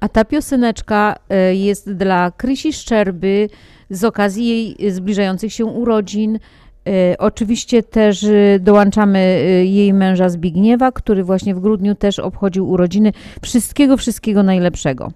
A ta pioseneczka e, jest dla Krysi Szczerby z okazji jej zbliżających się urodzin. E, Oczywiście też e, dołączamy jej męża Zbigniewa, który właśnie w grudniu też obchodził urodziny. Wszystkiego, wszystkiego najlepszego.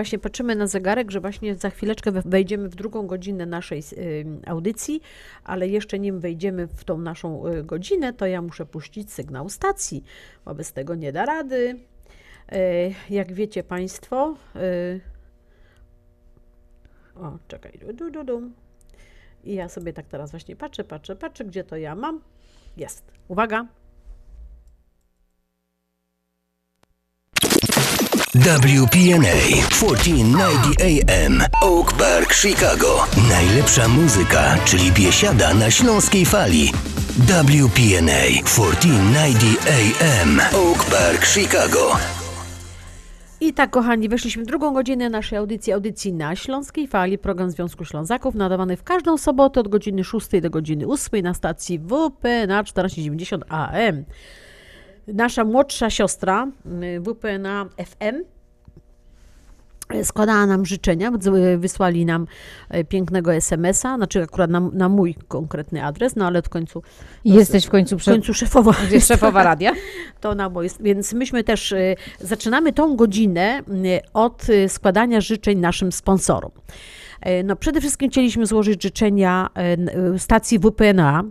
Właśnie patrzymy na zegarek, że właśnie za chwileczkę we- wejdziemy w drugą godzinę naszej y, audycji, ale jeszcze nim wejdziemy w tą naszą y, godzinę, to ja muszę puścić sygnał stacji. Wobec tego nie da rady. Y, Jak wiecie Państwo, o, czekaj, du, du, du. I ja sobie tak teraz właśnie patrzę, patrzę, patrzę, gdzie to ja mam. Jest. Uwaga. WPNA 1490 AM Oak Park, Chicago. Najlepsza muzyka, czyli biesiada na śląskiej fali. WPNA 1490 AM Oak Park, Chicago. I tak, kochani, weszliśmy w drugą godzinę naszej audycji, audycji na Śląskiej Fali, program Związku Ślązaków, nadawany w każdą sobotę od godziny 6 do godziny 8 na stacji WP na 1490 AM. Nasza młodsza siostra y, WP na FM składała nam życzenia, wysłali nam e, pięknego SMS-a, znaczy akurat na, na mój konkretny adres, no ale w końcu... Jesteś w końcu w końcu szefowa. Gdzie szefowa radia? To na mój, więc myśmy też e, zaczynamy tą godzinę e, od składania życzeń naszym sponsorom. E, No, przede wszystkim chcieliśmy złożyć życzenia e, stacji WPNA,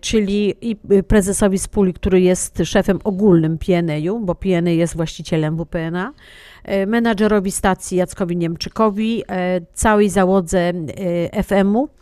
czyli i e, prezesowi Spuli, który jest szefem ogólnym PNA-u, bo PNA jest właścicielem WPNA, e, menadżerowi stacji Jackowi Niemczykowi, e, całej załodze e, FM-u, E,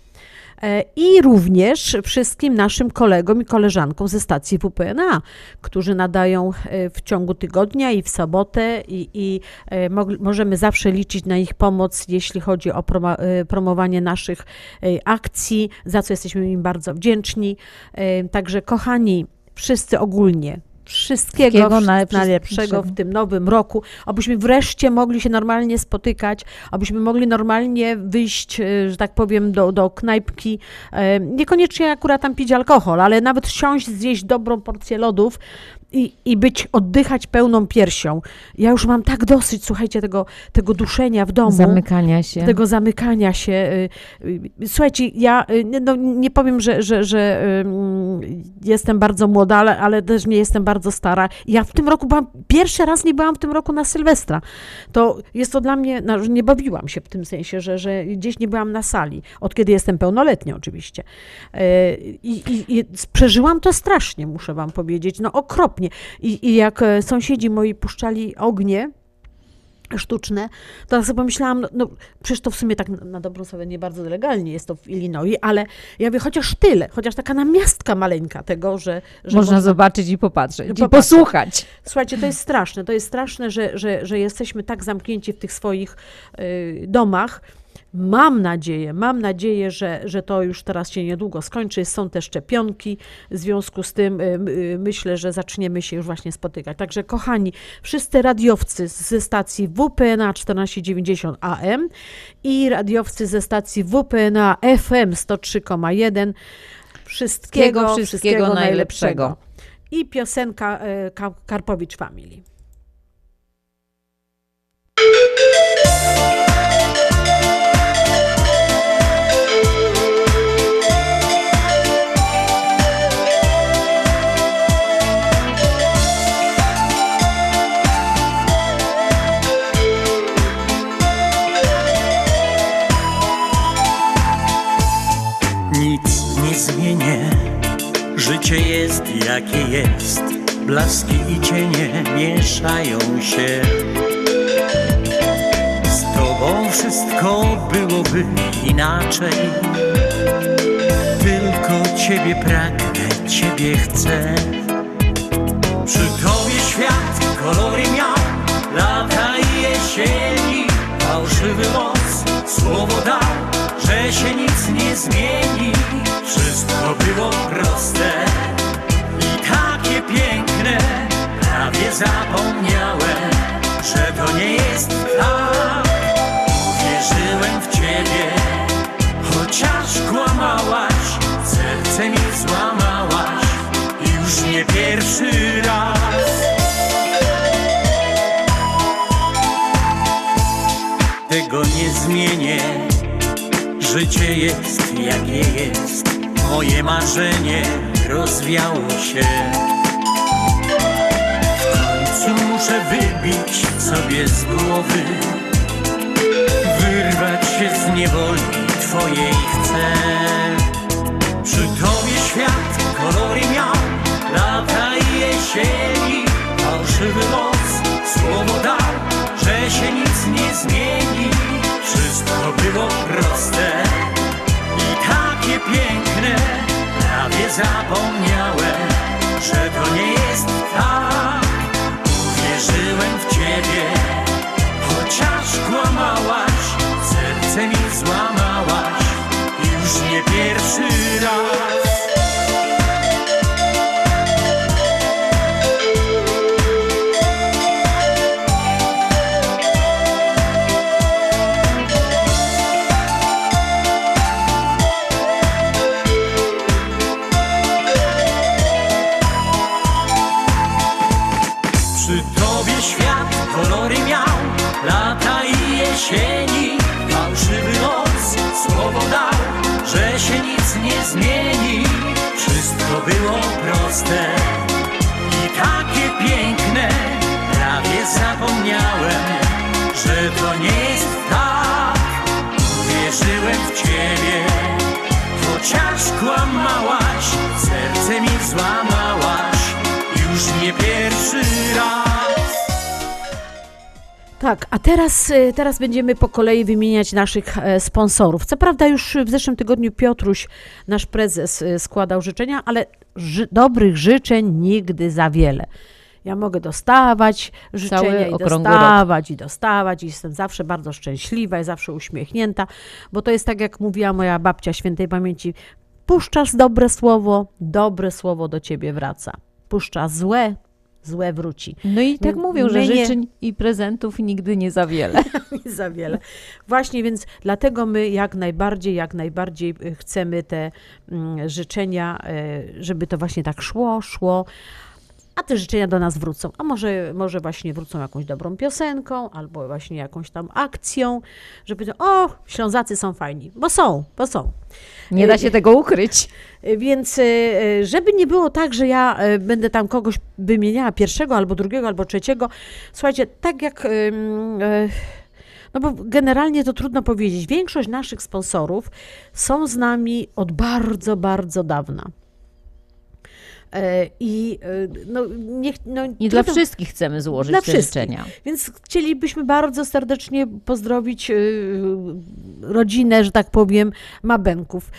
i również wszystkim naszym kolegom i koleżankom ze stacji WPNA, którzy nadają e, w ciągu tygodnia i w sobotę i, i e, możemy zawsze liczyć na ich pomoc, jeśli chodzi o promo, e, promowanie naszych e, akcji, za co jesteśmy im bardzo wdzięczni. E, Także kochani, wszyscy ogólnie, wszystkiego, Wszystkiego wszystkiego najlepsze- najlepszego w tym nowym roku, abyśmy wreszcie mogli się normalnie spotykać, abyśmy mogli normalnie wyjść, e, że tak powiem, do, do knajpki, e, niekoniecznie akurat tam pić alkohol, ale nawet siąść, zjeść dobrą porcję lodów i, i być, oddychać pełną piersią. Ja już mam tak dosyć, słuchajcie, tego, tego duszenia w domu. Zamykania się. Tego zamykania się. y, y, Słuchajcie, ja y, nie- no, nie powiem, że, że, że jestem bardzo młoda, ale, ale też nie jestem bardzo stara. Ja w tym roku byłam, pierwszy raz nie byłam w tym roku na Sylwestra. To jest to dla mnie, no, nie bawiłam się w tym sensie, że, że gdzieś nie byłam na sali, od kiedy jestem pełnoletnia oczywiście. E, I, i, i przeżyłam to strasznie, muszę wam powiedzieć, no okropnie. I, I jak e, sąsiedzi moi puszczali ognie, sztuczne, to tak sobie pomyślałam, no, no przecież to w sumie tak na, na dobrą sprawę nie bardzo legalnie jest to w Illinois, ale ja wiem, chociaż tyle, chociaż taka namiastka maleńka tego, że... że Można zobaczyć i popatrzeć, i Popatrzeć. posłuchać. Słuchajcie, to jest straszne, to jest straszne, że, że, że jesteśmy tak zamknięci w tych swoich y, domach. Mam nadzieję, mam nadzieję, że, że to już teraz się niedługo skończy. Są te szczepionki, w związku z tym y, myślę, że zaczniemy się już właśnie spotykać. Także kochani, wszyscy radiowcy ze stacji WPNA 1490 AM i radiowcy ze stacji WPNA FM 103,1 wszystkiego, Wszystkiego, wszystkiego najlepszego. najlepszego. I piosenka Ka- Karpowicz Family. Życie jest jakie jest. Blaski i cienie mieszają się. Z tobą wszystko byłoby inaczej. Tylko ciebie pragnę, ciebie chcę. Przy tobie świat kolory miał, lata i jesieni. Fałszywy los słowo dał, że się nic nie zmieni. Wszystko było proste i takie piękne. Prawie zapomniałem, że to nie jest tak. Uwierzyłem w ciebie, chociaż kłamałaś, serce mi złamałaś. Już nie pierwszy raz. Tego nie zmienię. Życie jest jakie jest. Moje marzenie rozwiało się. W końcu muszę wybić sobie z głowy. Wyrwać się z niewoli twojej chcę. Przy tobie świat kolory miał, lata i jesieni. Fałszywy los słowo dał, że się nic nie zmieni. Wszystko było proste i takie piękne. Prawie zapomniałem, że to nie jest tak. Uwierzyłem w ciebie, chociaż kłamałaś, serce mi złamałaś. Już nie pierwszy raz. Teraz, y, teraz będziemy po kolei wymieniać naszych e, sponsorów. Co prawda już w zeszłym tygodniu Piotruś, nasz prezes, y, składał życzenia, ale ży dobrych życzeń nigdy za wiele. Ja mogę dostawać życzenia i dostawać i dostawać i jestem zawsze bardzo szczęśliwa i zawsze uśmiechnięta, bo to jest tak jak mówiła moja babcia świętej pamięci, puszczasz dobre słowo, dobre słowo do ciebie wraca. Puszczasz złe, złe wróci. No i tak My- mówią, że my nie- życzeń i prezentów nigdy nie za wiele. nie za wiele. Właśnie, więc dlatego my jak najbardziej, jak najbardziej y, chcemy te mm, życzenia, y, żeby to właśnie tak szło, szło. A te życzenia do nas wrócą. A może, może właśnie wrócą jakąś dobrą piosenką, albo właśnie jakąś tam akcją, żeby to, o, Ślązacy są fajni, bo są, bo są. Nie da się tego ukryć. Więc y, żeby nie było tak, że ja y, będę tam kogoś wymieniała pierwszego, albo drugiego, albo trzeciego. Słuchajcie, tak jak. y, No bo generalnie to trudno powiedzieć. Większość naszych sponsorów są z nami od bardzo, bardzo dawna. E, I y, no, niech, no, I dla trudno- wszystkich chcemy złożyć dla te wszystkich. życzenia. Więc chcielibyśmy bardzo serdecznie pozdrowić y, rodzinę, że tak powiem, Mabenków.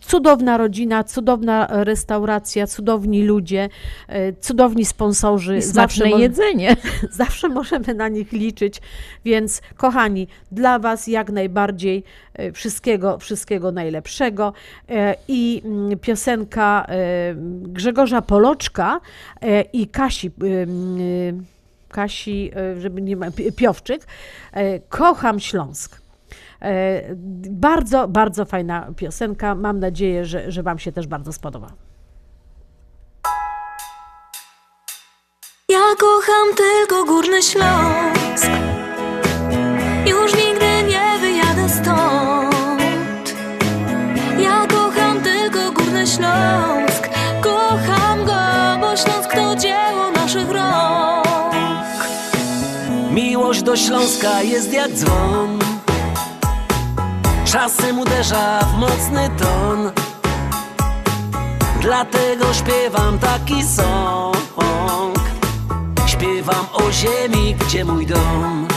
Cudowna rodzina, cudowna restauracja, cudowni ludzie, cudowni sponsorzy. I mo- jedzenie. Zawsze możemy na nich liczyć, więc kochani, dla Was jak najbardziej wszystkiego, wszystkiego najlepszego. Y, I mm, piosenka y, Grzegorza Poloczka i Kasi Kasi, żeby nie ma, Pi- Piowczyk, Kocham Śląsk. Bardzo, bardzo fajna piosenka. Mam nadzieję, że, że Wam się też bardzo spodoba. Ja kocham tylko Górny Śląsk Już nie Śląska jest jak dzwon. Czasem uderza w mocny ton. Dlatego śpiewam taki song. Śpiewam o ziemi, gdzie mój dom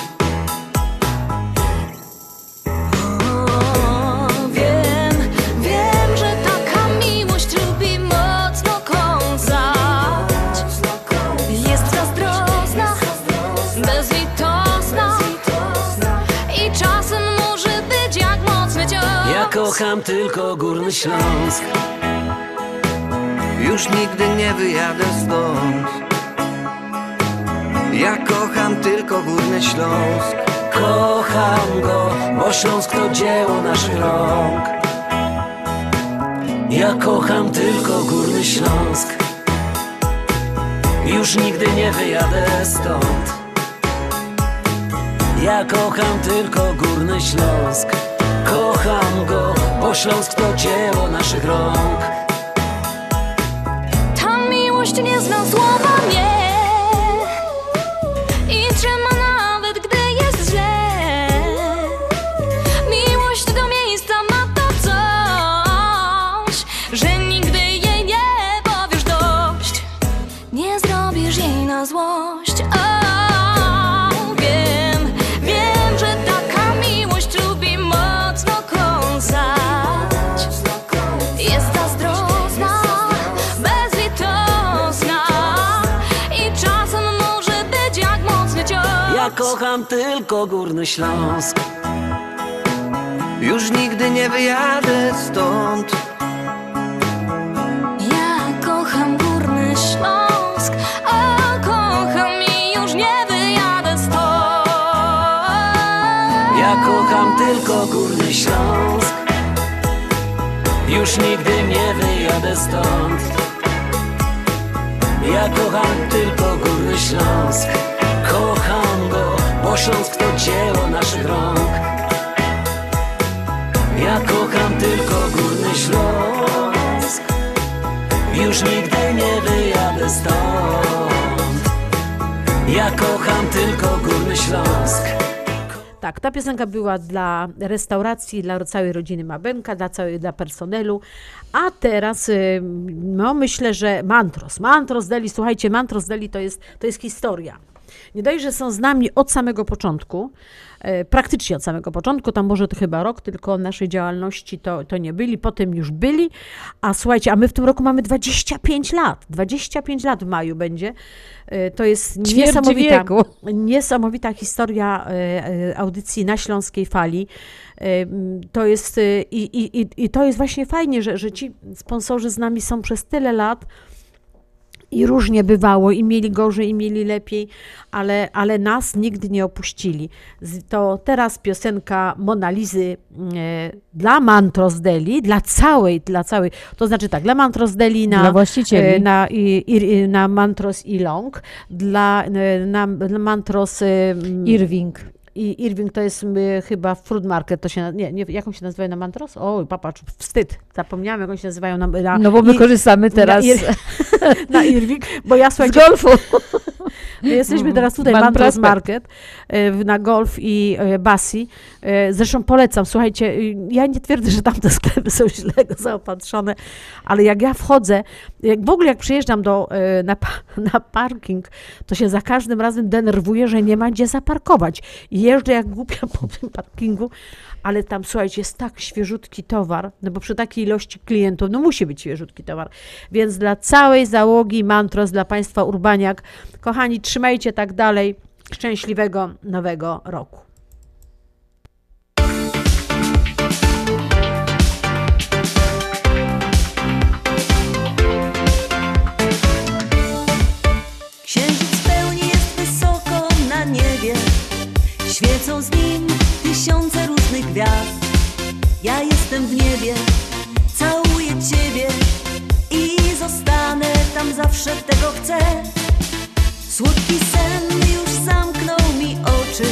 kocham tylko Górny Śląsk. Już nigdy nie wyjadę stąd. Ja kocham tylko Górny Śląsk. Kocham go, bo Śląsk to dzieło naszych rąk. Ja kocham tylko Górny Śląsk. Już nigdy nie wyjadę stąd. Ja kocham tylko Górny Śląsk Kocham go, bo Śląsk to dzieło naszych rąk. Ta miłość nie zna słowa nie kocham tylko Górny Śląsk. Już nigdy nie wyjadę stąd. Ja kocham Górny Śląsk A kocham i już nie wyjadę stąd. Ja kocham tylko Górny Śląsk. Już nigdy nie wyjadę stąd. Ja kocham tylko Górny Śląsk Kocham go, bo Śląsk to dzieło naszych rąk Ja kocham tylko Górny Śląsk Już nigdy nie wyjadę stąd Ja kocham tylko Górny Śląsk Tak, ta piosenka była dla restauracji, dla całej rodziny Mabenka, dla całej, dla personelu. A teraz, y, no myślę, że Mantros. Mantros Deli, słuchajcie, Mantros Deli to jest, to jest historia. Nie dość, że są z nami od samego początku, e, praktycznie od samego początku, tam może to chyba rok tylko naszej działalności to, to nie byli, potem już byli, a słuchajcie, a my w tym roku mamy 25 lat, 25 lat w maju będzie, E, to jest niesamowita, niesamowita historia e, audycji na Śląskiej Fali. To jest, i, i, i- i to jest właśnie fajnie, że, że ci sponsorzy z nami są przez tyle lat, i różnie bywało, i mieli gorzej, i mieli lepiej, ale, ale nas nigdy nie opuścili. To teraz piosenka Monalizy e, dla Mantros Deli, dla całej, dla całej, to znaczy tak, dla Mantros Deli na, Dla właścicieli. e, na, i, i, na Mantros i Long, dla, e, na, dla Mantros e, m, Irving. I Irving to jest y, chyba Fruit Market, to się, nie, nie, jak on się nazywa na Mantros? O, papatrz, wstyd, zapomniałem, jak oni się nazywają na, na No bo my i- korzystamy teraz na, Ir, na Irving, bo ja słuchajcie, golfu. My jesteśmy teraz tutaj, Ban Mantros Prospect. Market, w- na golf i y, basi. Y, Zresztą polecam, słuchajcie, y, ja nie twierdzę, że tamte sklepy są źle zaopatrzone, ale jak ja wchodzę, jak w ogóle jak przyjeżdżam do, na, na parking, to się za każdym razem denerwuję, że nie ma gdzie zaparkować. I jeżdżę jak głupia po tym parkingu, ale tam, słuchajcie, jest tak świeżutki towar, no bo przy takiej ilości klientów, no musi być świeżutki towar. Więc dla całej załogi Mantros, dla Państwa Urbaniak, kochani, trzymajcie tak dalej. Szczęśliwego nowego roku. Świecą z nim tysiące gwiazd. Ja jestem w niebie, całuję Ciebie I zostanę tam zawsze, tego chcę. Słodki sen już zamknął mi oczy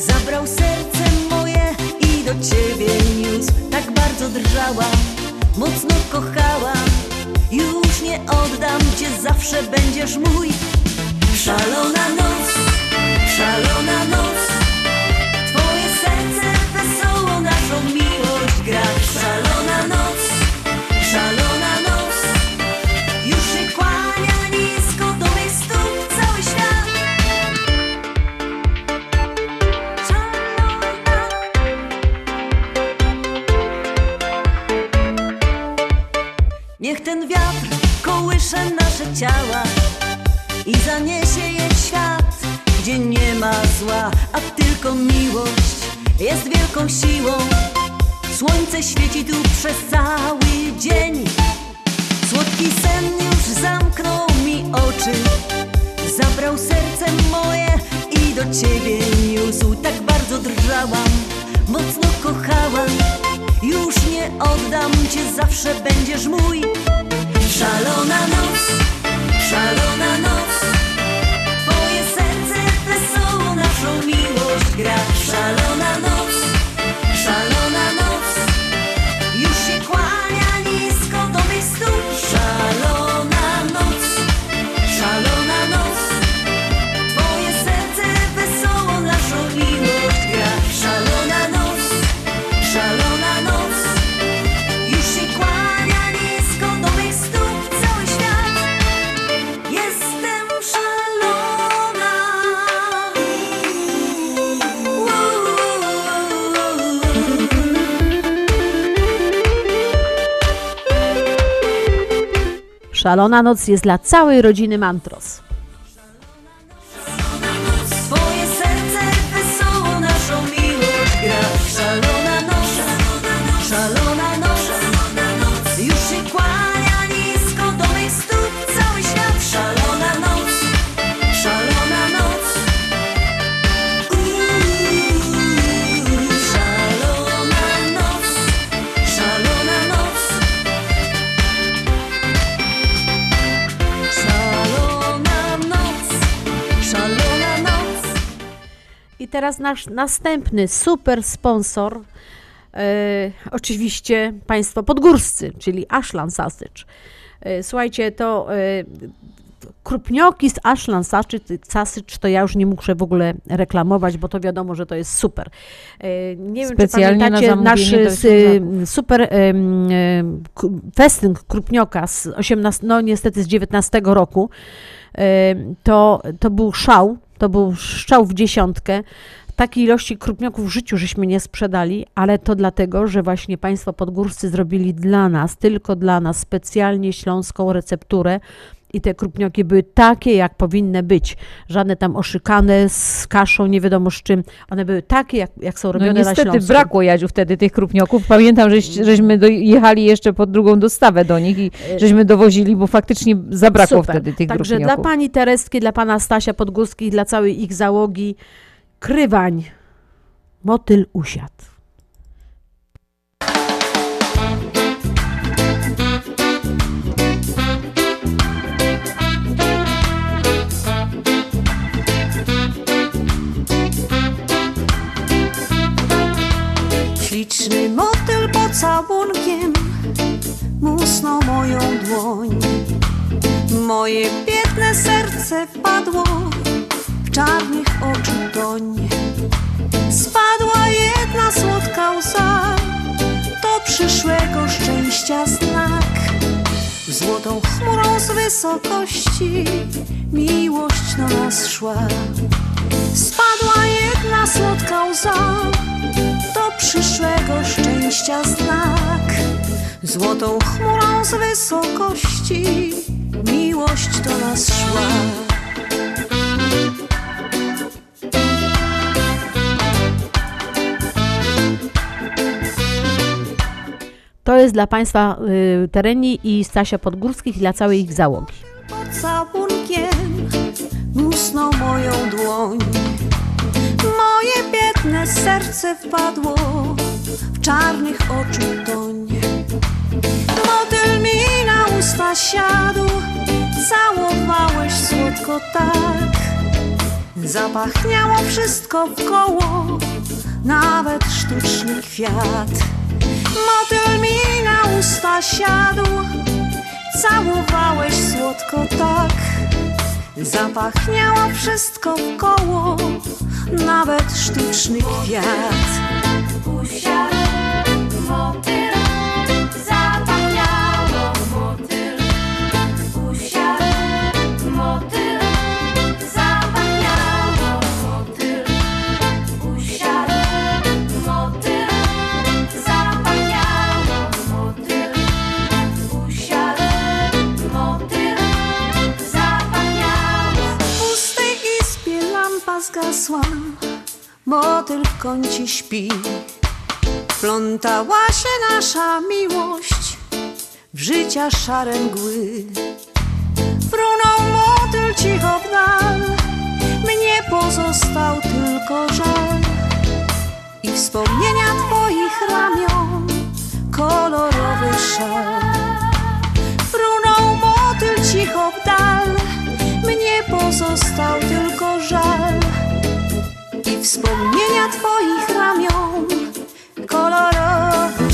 Zabrał serce moje i do Ciebie niósł. Tak bardzo drżałam, mocno kochałam Już nie oddam Cię, zawsze będziesz mój. Szalona noc, szalona noc Niech ten wiatr kołysze nasze ciała i zaniesie je w świat, gdzie nie ma zła, a tylko miłość jest wielką siłą. Słońce świeci tu przez cały dzień. Słodki sen już zamknął mi oczy, zabrał serce moje i do ciebie niósł. Tak bardzo drżałam, mocno kochałam. Już nie oddam cię, zawsze będziesz mój. Szalona noc, szalona noc. Twoje serce wesoło naszą miłość gra. Szalona noc, Szalona noc jest dla całej rodziny Mantros. Teraz nasz następny super sponsor, e, oczywiście państwo podgórscy, czyli Ashland Sausage. E, Słuchajcie, to e, krupnioki z Ashland Sausage to ja już nie muszę w ogóle reklamować, bo to wiadomo, że to jest super. Nie wiem, Specjalnie czy na pamiętacie nasz s- Ślązaków. super festyn krupnioka z 18, no niestety z 19 roku. To, to był szał, to był strzał w dziesiątkę. Takiej ilości krupnioków w życiu żeśmy nie sprzedali, ale to dlatego, że właśnie Państwo podgórscy zrobili dla nas, tylko dla nas, specjalnie śląską recepturę i te krupnioki były takie, jak powinny być. Żadne tam oszykane z kaszą, nie wiadomo z czym. One były takie, jak, jak są No robione na niestety Śląsku. brakło Jadziu wtedy tych krupnioków. Pamiętam, żeś, żeśmy dojechali jeszcze po drugą dostawę do nich i żeśmy dowozili, bo faktycznie zabrakło Super. wtedy tych Także krupnioków. dla pani Tereski, dla pana Stasia Podgórskich, dla całej ich załogi, krywań, motyl usiadł. Czarnych oczu toń. Spadła jedna słodka łza, to przyszłego szczęścia znak. Złotą chmurą z wysokości miłość do nas szła. Spadła jedna słodka łza, to przyszłego szczęścia znak. Złotą chmurą z wysokości miłość do nas szła. To jest dla państwa y, Tereni i Stasia Podgórskich i dla całej ich załogi. Pocałunkiem musnął moją dłoń. Moje biedne serce wpadło w czarnych oczu toń. Motyl mi na usta siadł, całowałeś słodko tak. Zapachniało wszystko wkoło, nawet sztuczny kwiat. Motyl mi na usta siadł, całowałeś słodko tak. Zapachniało wszystko wkoło, nawet sztuczny kwiat. Usiadł lampa zgasła, motyl w kącie śpi. Plątała się nasza miłość w życia szare mgły. Frunął motyl cicho w dal, mnie pozostał tylko żal. I wspomnienia twoich ramion, kolorowy szal. Frunął motyl cicho w dal, pozostał tylko żal. I wspomnienia twoich ramion, kolorowy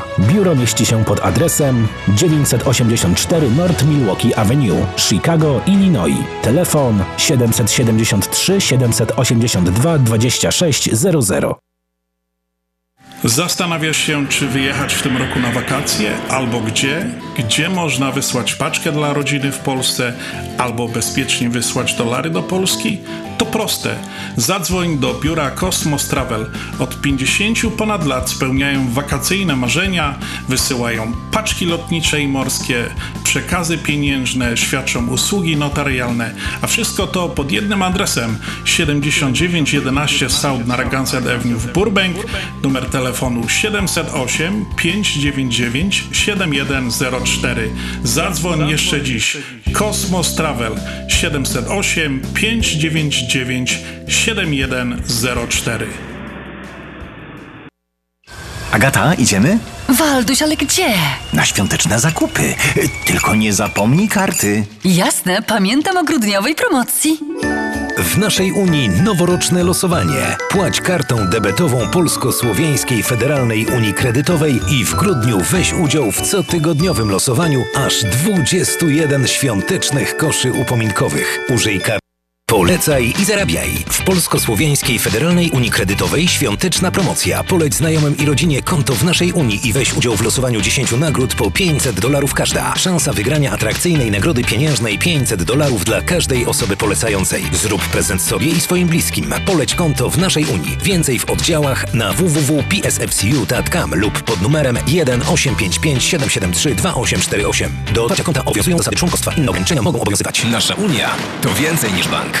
Biuro mieści się pod adresem 984 North Milwaukee Avenue, Chicago, Illinois. Telefon 773 782 2600. Zastanawiasz się, czy wyjechać w tym roku na wakacje, albo gdzie? Gdzie można wysłać paczkę dla rodziny w Polsce, albo bezpiecznie wysłać dolary do Polski? To proste. Zadzwoń do biura Cosmos Travel. Od 50 ponad lat spełniają wakacyjne marzenia, wysyłają paczki lotnicze i morskie, przekazy pieniężne, świadczą usługi notarialne, a wszystko to pod jednym adresem 7911 South Narragansett Avenue w Burbank, numer telefonu 708 599 7104. Zadzwoń jeszcze dziś. Kosmos Travel 708 599 7104. Agata, idziemy? Walduś, ale gdzie? Na świąteczne zakupy. Tylko nie zapomnij karty. Jasne, pamiętam o grudniowej promocji. W naszej Unii noworoczne losowanie. Płać kartą debetową Polsko-Słowiańskiej Federalnej Unii Kredytowej i w grudniu weź udział w cotygodniowym losowaniu aż 21 świątecznych koszy upominkowych. Użyj kart. Polecaj i zarabiaj. W Polsko-Słowiańskiej Federalnej Unii Kredytowej świąteczna promocja. Poleć znajomym i rodzinie konto w naszej Unii i weź udział w losowaniu 10 nagród po 500 dolarów każda. Szansa wygrania atrakcyjnej nagrody pieniężnej 500 dolarów dla każdej osoby polecającej. Zrób prezent sobie i swoim bliskim. Poleć konto w naszej Unii. Więcej w oddziałach na www.psfcu.com lub pod numerem 1 855 773 2848. Do otwarcia konta obowiązują zasady członkostwa. Inne ograniczenia mogą obowiązywać. Nasza Unia to więcej niż bank.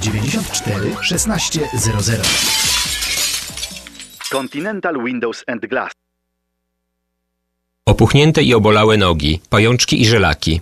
794 1600. Continental Windows and Glass. Opuchnięte i obolałe nogi, pajączki i żelaki,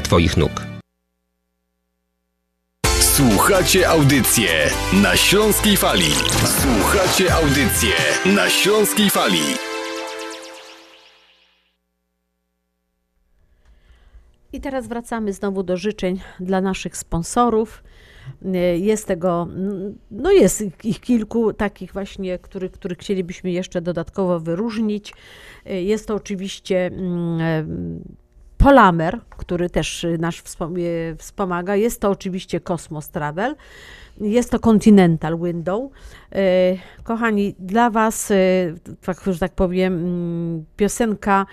Twoich nóg. Słuchacie audycję na Śląskiej Fali. Słuchacie audycję na Śląskiej Fali. I teraz wracamy znowu do życzeń dla naszych sponsorów. Jest tego, no jest ich kilku takich właśnie, których, których chcielibyśmy jeszcze dodatkowo wyróżnić. Jest to oczywiście mm, Polamer, który też nasz wspomaga. Jest to oczywiście Cosmos Travel. Jest to Continental Window. Kochani, dla Was, tak, że tak powiem, mm, piosenka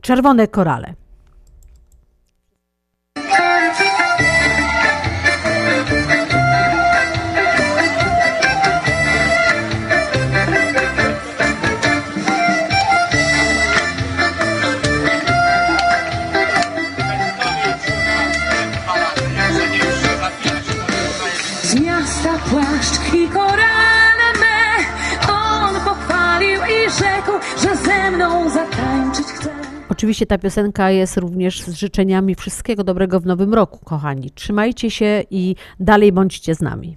Czerwone Korale. Oczywiście ta piosenka jest również z życzeniami wszystkiego dobrego w nowym roku, kochani. Trzymajcie się i dalej bądźcie z nami.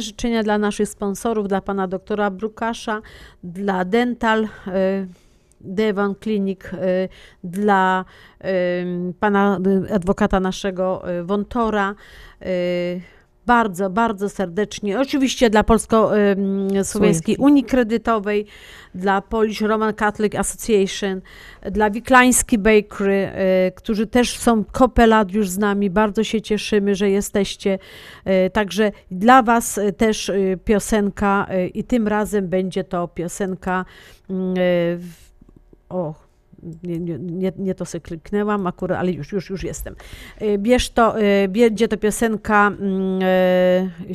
Życzenia dla naszych sponsorów, dla pana doktora Brukasza, dla Dental, y, Devon Clinic, y, dla y, pana adwokata naszego Wontora. Y, Bardzo, bardzo serdecznie. Oczywiście dla Polsko-Słowiańskiej Słowiańskiej. Unii Kredytowej, dla Polish Roman Catholic Association, dla Wiklański Bakery, y, którzy też są kopę lat już z nami. Bardzo się cieszymy, że jesteście. Y, Także dla Was y, też y, piosenka y, i tym razem będzie to piosenka y, o nie, nie, nie, to sobie kliknęłam akurat, ale już, już, już jestem. Y, Bierz to, y, będzie to piosenka mm, y,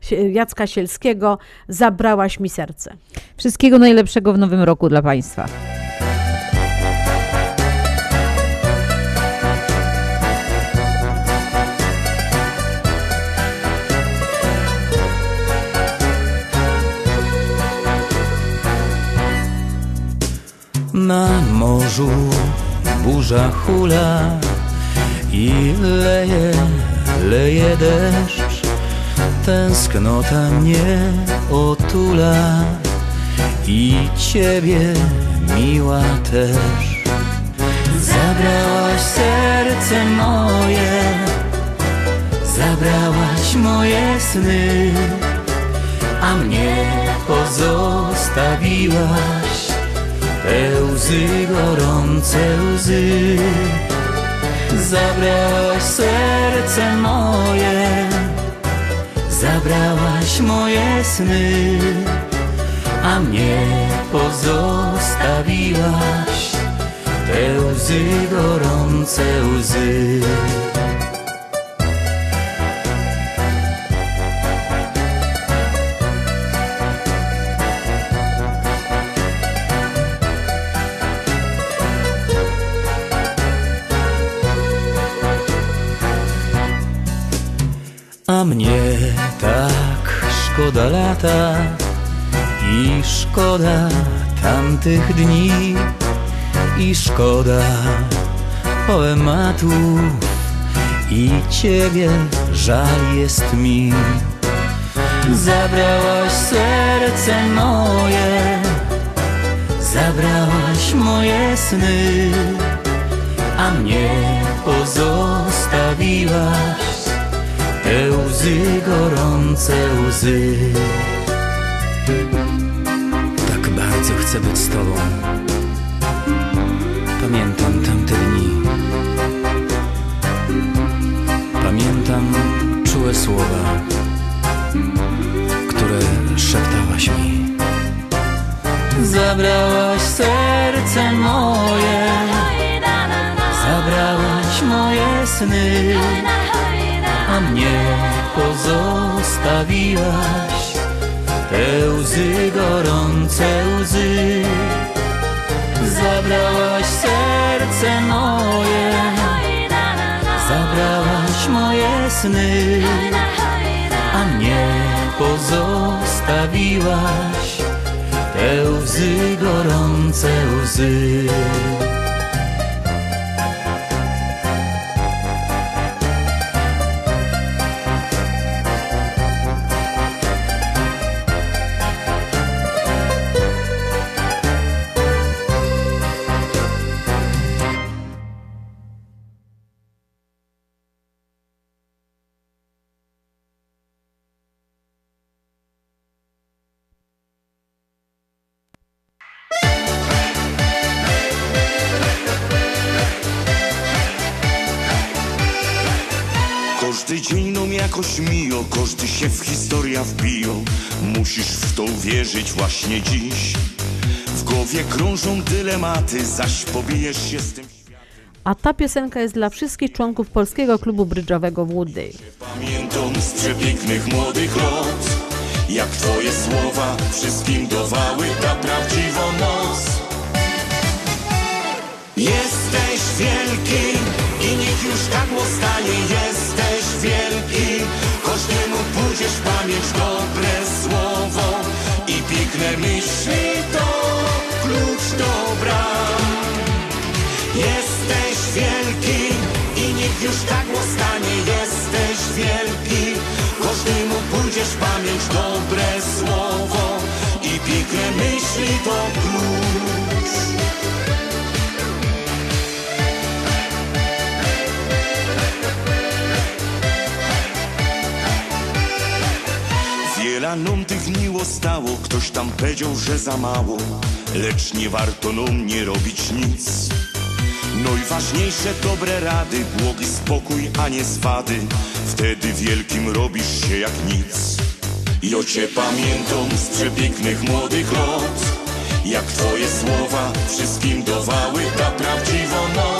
Sie- Jacka Sielskiego Zabrałaś mi serce. Wszystkiego najlepszego w nowym roku dla Państwa. Na morzu burza hula i leje, leje deszcz. Tęsknota mnie otula i ciebie miła też. Zabrałaś serce moje, zabrałaś moje sny, a mnie pozostawiłaś te łzy, gorące łzy. Zabrałaś serce moje, zabrałaś moje sny, a mnie pozostawiłaś te łzy, gorące łzy. A mnie tak szkoda lata i szkoda tamtych dni i szkoda poematów i ciebie żal jest mi. Zabrałaś serce moje, zabrałaś moje sny, a mnie pozostawiłaś te łzy, gorące łzy. Tak bardzo chcę być z tobą. Pamiętam tamte dni. Pamiętam czułe słowa, które szeptałaś mi. Zabrałaś serce moje, zabrałaś moje sny, pozostawiłaś te łzy, gorące łzy. Zabrałaś serce moje, zabrałaś moje sny, a mnie pozostawiłaś te łzy, gorące łzy. Dylematy, zaś pobijesz się z tym. A ta piosenka jest dla wszystkich członków Polskiego Klubu Brydżowego w Woody. Pamiętam z przepięknych młodych lat, jak twoje słowa wszystkim dawały ta prawdziwa moc. Jesteś wielki i niech już tak stanie. Jesteś wielki, każdemu pójdziesz w pamięć dobre słowo i piękne myśli dobra. Jesteś wielki i niech już tak stanie. Jesteś wielki, każdemu pójdziesz pamięć dobre słowo i piękne myśli to Nam tych dni stało, ktoś tam powiedział, że za mało, lecz nie warto nam nie robić nic. No i ważniejsze dobre rady, błogi spokój, a nie swady, wtedy wielkim robisz się jak nic. Ja cię pamiętam z przepięknych młodych lat, jak twoje słowa wszystkim dawały ta prawdziwa noc.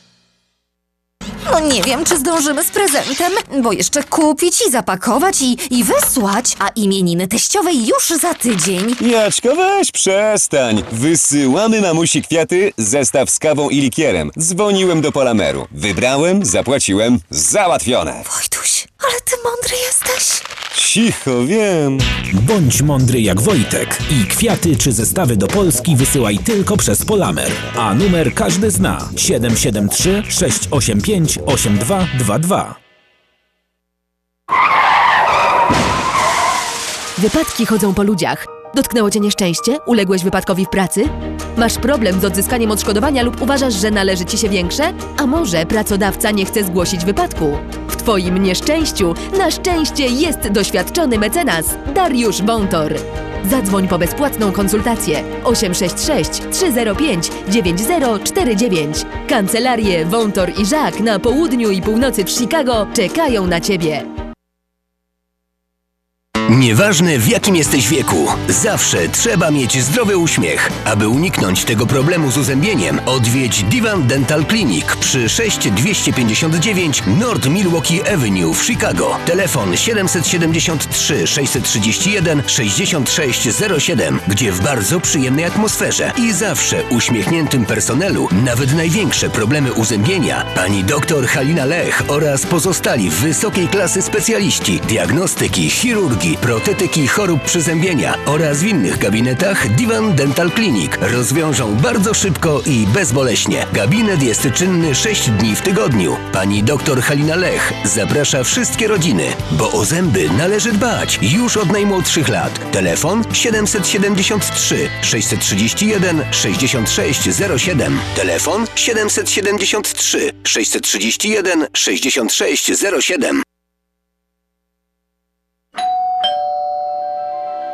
No nie wiem, czy zdążymy z prezentem, bo jeszcze kupić i zapakować i, i wysłać, a imieniny teściowej już za tydzień. Jaczko, weź przestań. Wysyłamy mamusi kwiaty, zestaw z kawą i likierem. Dzwoniłem do Polameru. Wybrałem, zapłaciłem, załatwione. Wojtuś, ale ty mądry jesteś. Cicho, wiem. Bądź mądry jak Wojtek i kwiaty czy zestawy do Polski wysyłaj tylko przez Polamer. A numer każdy zna 773 685 8222. Wypadki chodzą po ludziach. Dotknęło cię nieszczęście? Uległeś wypadkowi w pracy? Masz problem z odzyskaniem odszkodowania lub uważasz, że należy ci się większe? A może pracodawca nie chce zgłosić wypadku? W twoim nieszczęściu na szczęście jest doświadczony mecenas Dariusz Wątor. Zadzwoń po bezpłatną konsultację 866 305 9049. Kancelarie Wątor i Żak na południu i północy w Chicago czekają na ciebie. Nieważne w jakim jesteś wieku, zawsze trzeba mieć zdrowy uśmiech. Aby uniknąć tego problemu z uzębieniem, odwiedź Divan Dental Clinic przy 6259 North Milwaukee Avenue w Chicago. Telefon 773 631 6607, gdzie w bardzo przyjemnej atmosferze i zawsze uśmiechniętym personelu, nawet największe problemy uzębienia, pani dr Halina Lech oraz pozostali wysokiej klasy specjaliści diagnostyki, chirurgii, protetyki chorób przyzębienia oraz w innych gabinetach Divan Dental Clinic rozwiążą bardzo szybko i bezboleśnie. Gabinet jest czynny 6 dni w tygodniu. Pani dr Halina Lech zaprasza wszystkie rodziny, bo o zęby należy dbać już od najmłodszych lat. Telefon 773 631 6607. Telefon 773 631 6607.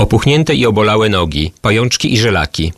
Opuchnięte i obolałe nogi, pajączki i żelaki,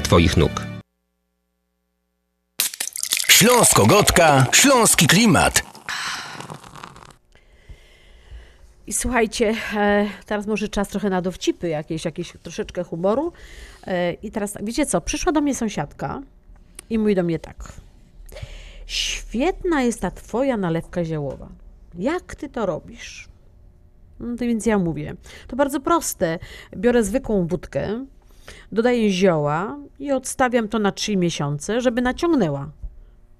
Twoich nóg. Śląsko-Gotka, Śląski Klimat. I słuchajcie, e, teraz może czas trochę na dowcipy, jakieś, jakieś troszeczkę humoru. E, I teraz tak, wiecie co, przyszła do mnie sąsiadka i mówi do mnie tak. Świetna jest ta twoja nalewka ziołowa. Jak ty to robisz? No to więc ja mówię, to bardzo proste. Biorę zwykłą wódkę, dodaję zioła i odstawiam to na 3 miesiące, żeby naciągnęła.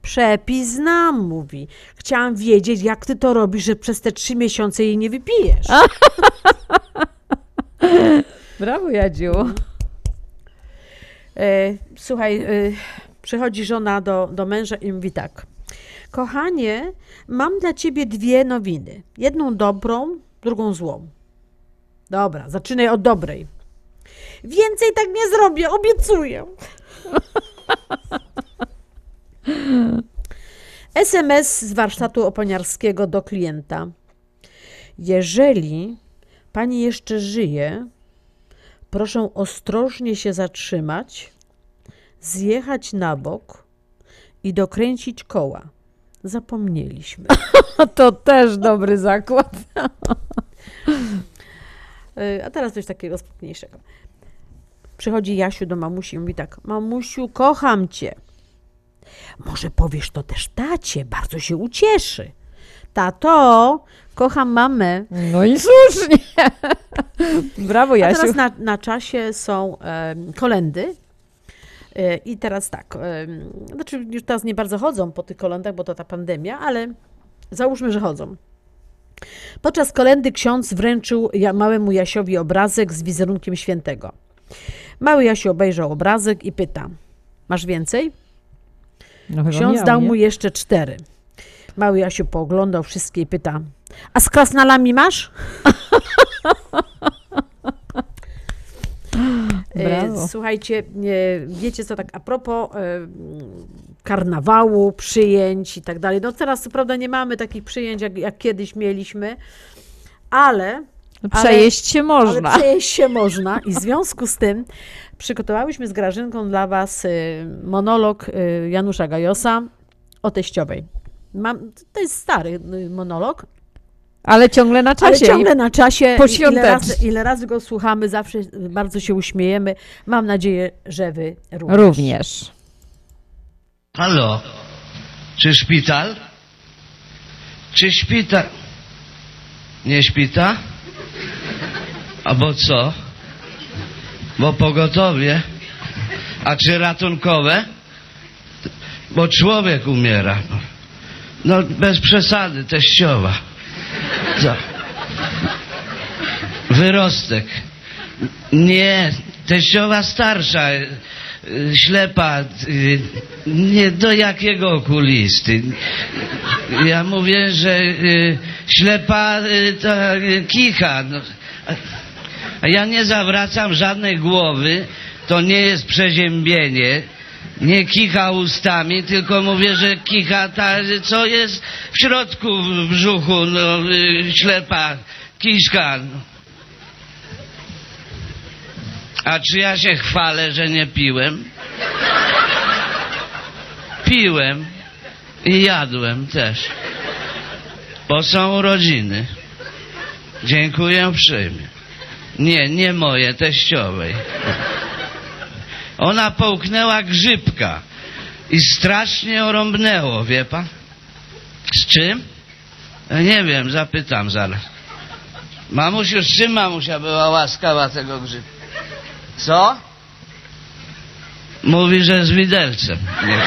Przepis znam, mówi. Chciałam wiedzieć, jak ty to robisz, że przez te trzy miesiące jej nie wypijesz. Brawo, Jadziu. E, słuchaj, e, przychodzi żona do, do męża i mówi tak. Kochanie, mam dla ciebie dwie nowiny. Jedną dobrą, drugą złą. Dobra, zaczynaj od dobrej. Więcej tak nie zrobię, obiecuję. SMS z warsztatu oponiarskiego do klienta. Jeżeli pani jeszcze żyje, proszę ostrożnie się zatrzymać, zjechać na bok i dokręcić koła. Zapomnieliśmy. To też dobry zakład. Y, A teraz coś takiego spokojniejszego. Przychodzi Jasiu do mamusi i mówi tak: Mamusiu, kocham cię. Może powiesz to też tacie, bardzo się ucieszy. Tato, kocham mamę. No i słusznie. Brawo, A Jasiu. teraz na, na czasie są em, kolendy. E, I teraz tak, em, znaczy już teraz nie bardzo chodzą po tych kolendach, bo to ta pandemia, ale załóżmy, że chodzą. Podczas kolendy ksiądz wręczył małemu Jasiowi obrazek z wizerunkiem świętego. Mały Jasiu obejrzał obrazek i pyta: Masz więcej? No Ksiądz miał, dał nie? mu jeszcze cztery. Mały Jasiu pooglądał wszystkie i pyta: A z krasnalami masz? E, Brawo. Słuchajcie, nie, wiecie co, tak a propos e, karnawału, przyjęć i tak dalej. No teraz co prawda nie mamy takich przyjęć, jak, jak kiedyś mieliśmy, ale... No przejeść się można. Ale przejeść się można i w związku z tym przygotowałyśmy z Grażynką dla Was y, monolog y, Janusza Gajosa o teściowej. Mam, to jest stary y, monolog, Ale ciągle na ale czasie. ciągle na czasie. Ile razy, ile razy go słuchamy, zawsze bardzo się uśmiejemy. Mam nadzieję, że Wy również. Również. Halo? Czy szpital? Czy szpital? Nie szpita? Albo co? Bo pogotowie? A czy ratunkowe? Bo człowiek umiera. No, bez przesady, teściowa. Co? Wyrostek. Nie, teściowa starsza, y, ślepa. y, Nie do jakiego okulisty. Ja mówię, że y, ślepa y, kicha. No. Ja nie zawracam żadnej głowy, to nie jest przeziębienie. Nie kicha ustami, tylko mówię, że kicha ta, co jest w środku w brzuchu, no, y, ślepa, kiszka. No. A czy ja się chwalę, że nie piłem? Piłem i jadłem też. Bo są urodziny. Dziękuję uprzejmie. Nie, nie moje, teściowej. Ona połknęła grzybka i strasznie ją rąbnęło, wie pan? Z czym? E, Nie wiem, zapytam zaraz. Mamusiu, z czym mamusia była łaskawa tego grzybka? Co? Mówi, że z widelcem. Nie.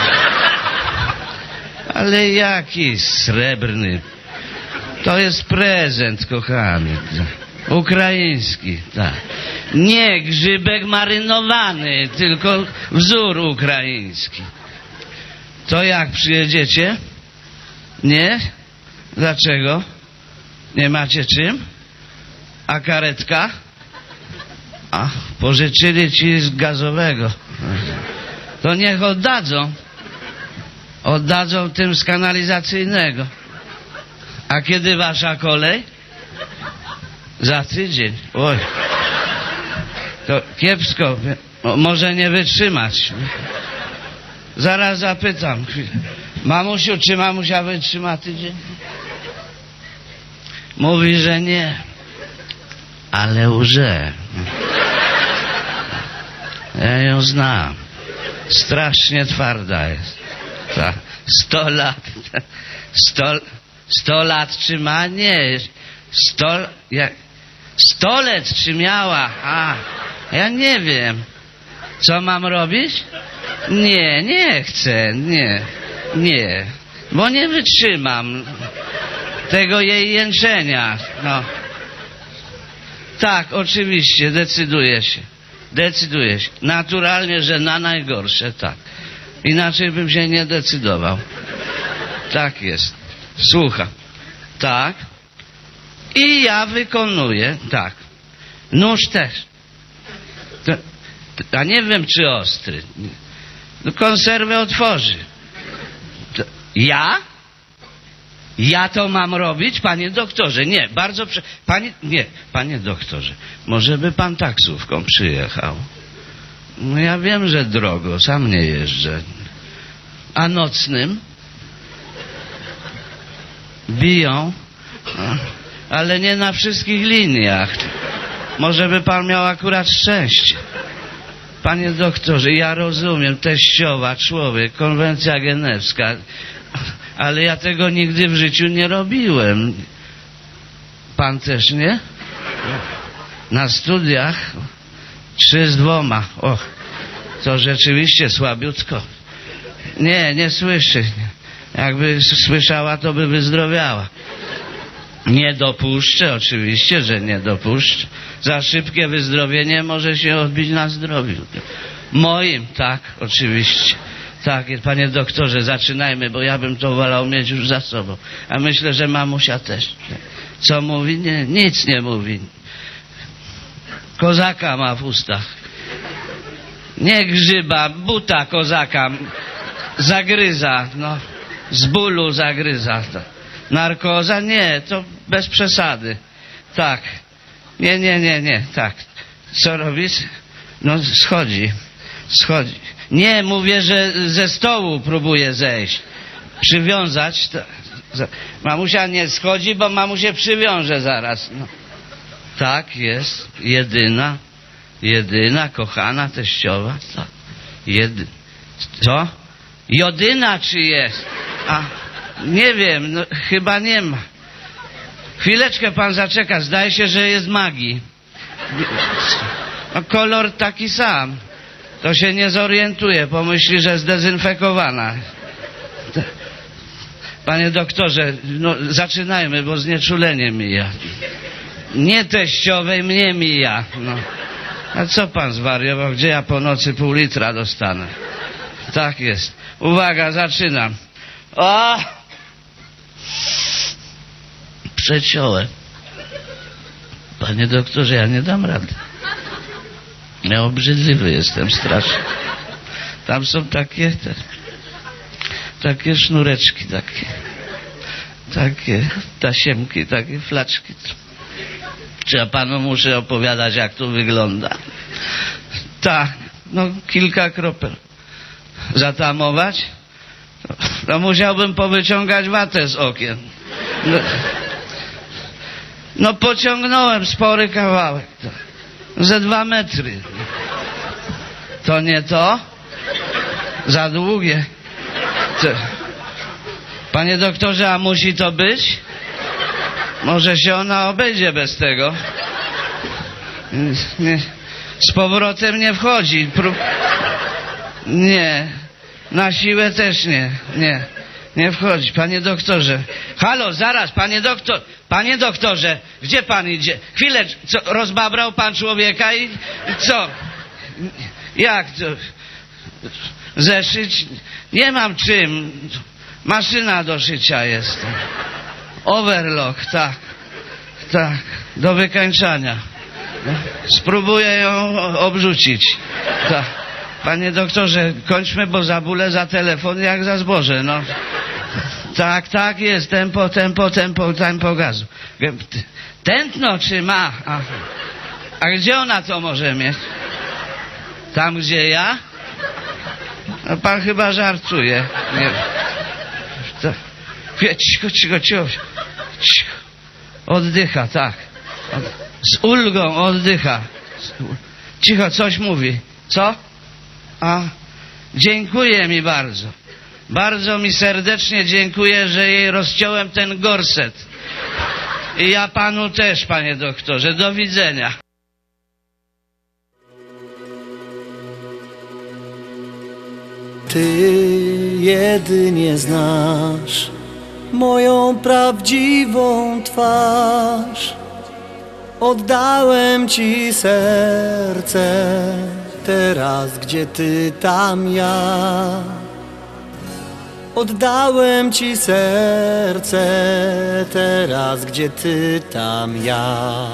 Ale jaki srebrny. To jest prezent, kochany. Ukraiński, tak. Nie grzybek marynowany, tylko wzór ukraiński. To jak przyjedziecie? Nie? Dlaczego? Nie macie czym? A karetka? A, pożyczyli ci z gazowego. To niech oddadzą. Oddadzą tym z kanalizacyjnego. A kiedy wasza kolej? Za tydzień. Oj. To kiepsko. Może nie wytrzymać. Zaraz zapytam. Mamusiu, czy mamusia wytrzyma tydzień? Mówi, że nie. Ale łże. Ja ją znam. Strasznie twarda jest. Ta. Sto lat. Sto, sto lat czy ma? Nie. Sto, jak, sto lat czy miała? A, ja nie wiem. Co mam robić? Nie, nie chcę, nie, nie. Bo nie wytrzymam tego jej jęczenia. No. Tak, oczywiście, decyduję się. Decyduję się. Naturalnie, że na najgorsze, tak. Inaczej bym się nie decydował. Tak jest. Słucham. Tak. I ja wykonuję, tak. Nóż też. To, a nie wiem, czy ostry. No, konserwę otworzy. To, ja? Ja to mam robić, panie doktorze? Nie, bardzo prze... Panie, nie, panie doktorze, może by pan taksówką przyjechał? No ja wiem, że drogo, sam nie jeżdżę. A nocnym? Biją, No, ale nie na wszystkich liniach. Może by pan miał akurat szczęście. Panie doktorze, ja rozumiem, teściowa, człowiek, konwencja genewska, ale ja tego nigdy w życiu nie robiłem. Pan też nie? Na studiach trzy z dwoma. Och, to rzeczywiście słabiutko. Nie, nie słyszy. Jakby słyszała, to by wyzdrowiała. Nie dopuszczę, oczywiście, że nie dopuszczę. Za szybkie wyzdrowienie może się odbić na zdrowiu. Moim, tak, oczywiście. Tak, panie doktorze, zaczynajmy, bo ja bym to wolał mieć już za sobą. A myślę, że mamusia też. Co mówi? Nie, nic nie mówi. Kozaka ma w ustach. Nie grzyba, buta kozaka. Zagryza, no. Z bólu zagryza. Narkoza? Nie, to bez przesady. Tak. Nie, nie, nie, nie, tak. Co robisz? No, schodzi. Schodzi. Nie, mówię, że ze stołu próbuje zejść. Przywiązać. To, mamusia nie schodzi, bo mamusia przywiąże zaraz. No. Tak, jest. Jedyna. Jedyna, kochana teściowa. Tak. Jedy... Co? Jodyna czy jest? A, nie wiem, no, chyba nie ma. Chwileczkę pan zaczeka, zdaje się, że jest magii. No, kolor taki sam. To się nie zorientuje, pomyśli, że zdezynfekowana. Panie doktorze, no zaczynajmy, bo znieczulenie mija. Nie teściowej, mnie mija. No. A co pan zwariował? Gdzie ja po nocy pół litra dostanę? Tak jest. Uwaga, zaczynam. O! Przeciąłem. Panie doktorze, ja nie dam rady. Ja obrzydliwy jestem strasznie. Tam są takie, te, takie sznureczki, takie, takie tasiemki, takie flaczki. Czy ja panu muszę opowiadać, jak to wygląda? Tak, no kilka kropel. Zatamować? No musiałbym powyciągać watę z okien. No, no pociągnąłem spory kawałek. To, ze dwa metry. To nie to? Za długie. To. Panie doktorze, a musi to być? Może się ona obejdzie bez tego? Nie. Z powrotem nie wchodzi. Prób... Nie. Na siłę też nie. Nie. Nie wchodzi. Panie doktorze. Halo, zaraz, panie doktor. Panie doktorze, gdzie pan idzie? Chwilę, co, rozbabrał pan człowieka i co? Jak to? Zeszyć? Nie mam czym. Maszyna do szycia jest. Overlock, tak. Tak, do wykańczania. Spróbuję ją obrzucić. Tak. Panie doktorze, kończmy, bo za bóle za telefon jak za zboże, no. Tak, tak jest, tempo, tempo, tempo, tempo gazu. Tętno czy ma? A, a gdzie ona to może mieć? Tam, gdzie ja? No pan chyba żartuje. Nie. Chwie- Cicho, cicho, cicho. cicho. Oddycha, tak. Z ulgą oddycha. Cicho, coś mówi. Co? A, dziękuję mi bardzo. Bardzo mi serdecznie dziękuję, że jej rozciąłem ten gorset. I ja panu też, panie doktorze. Do widzenia. Ty jedynie znasz moją prawdziwą twarz. Oddałem ci serce, teraz gdzie ty, tam ja. Oddałem ci serce, teraz gdzie ty, tam ja.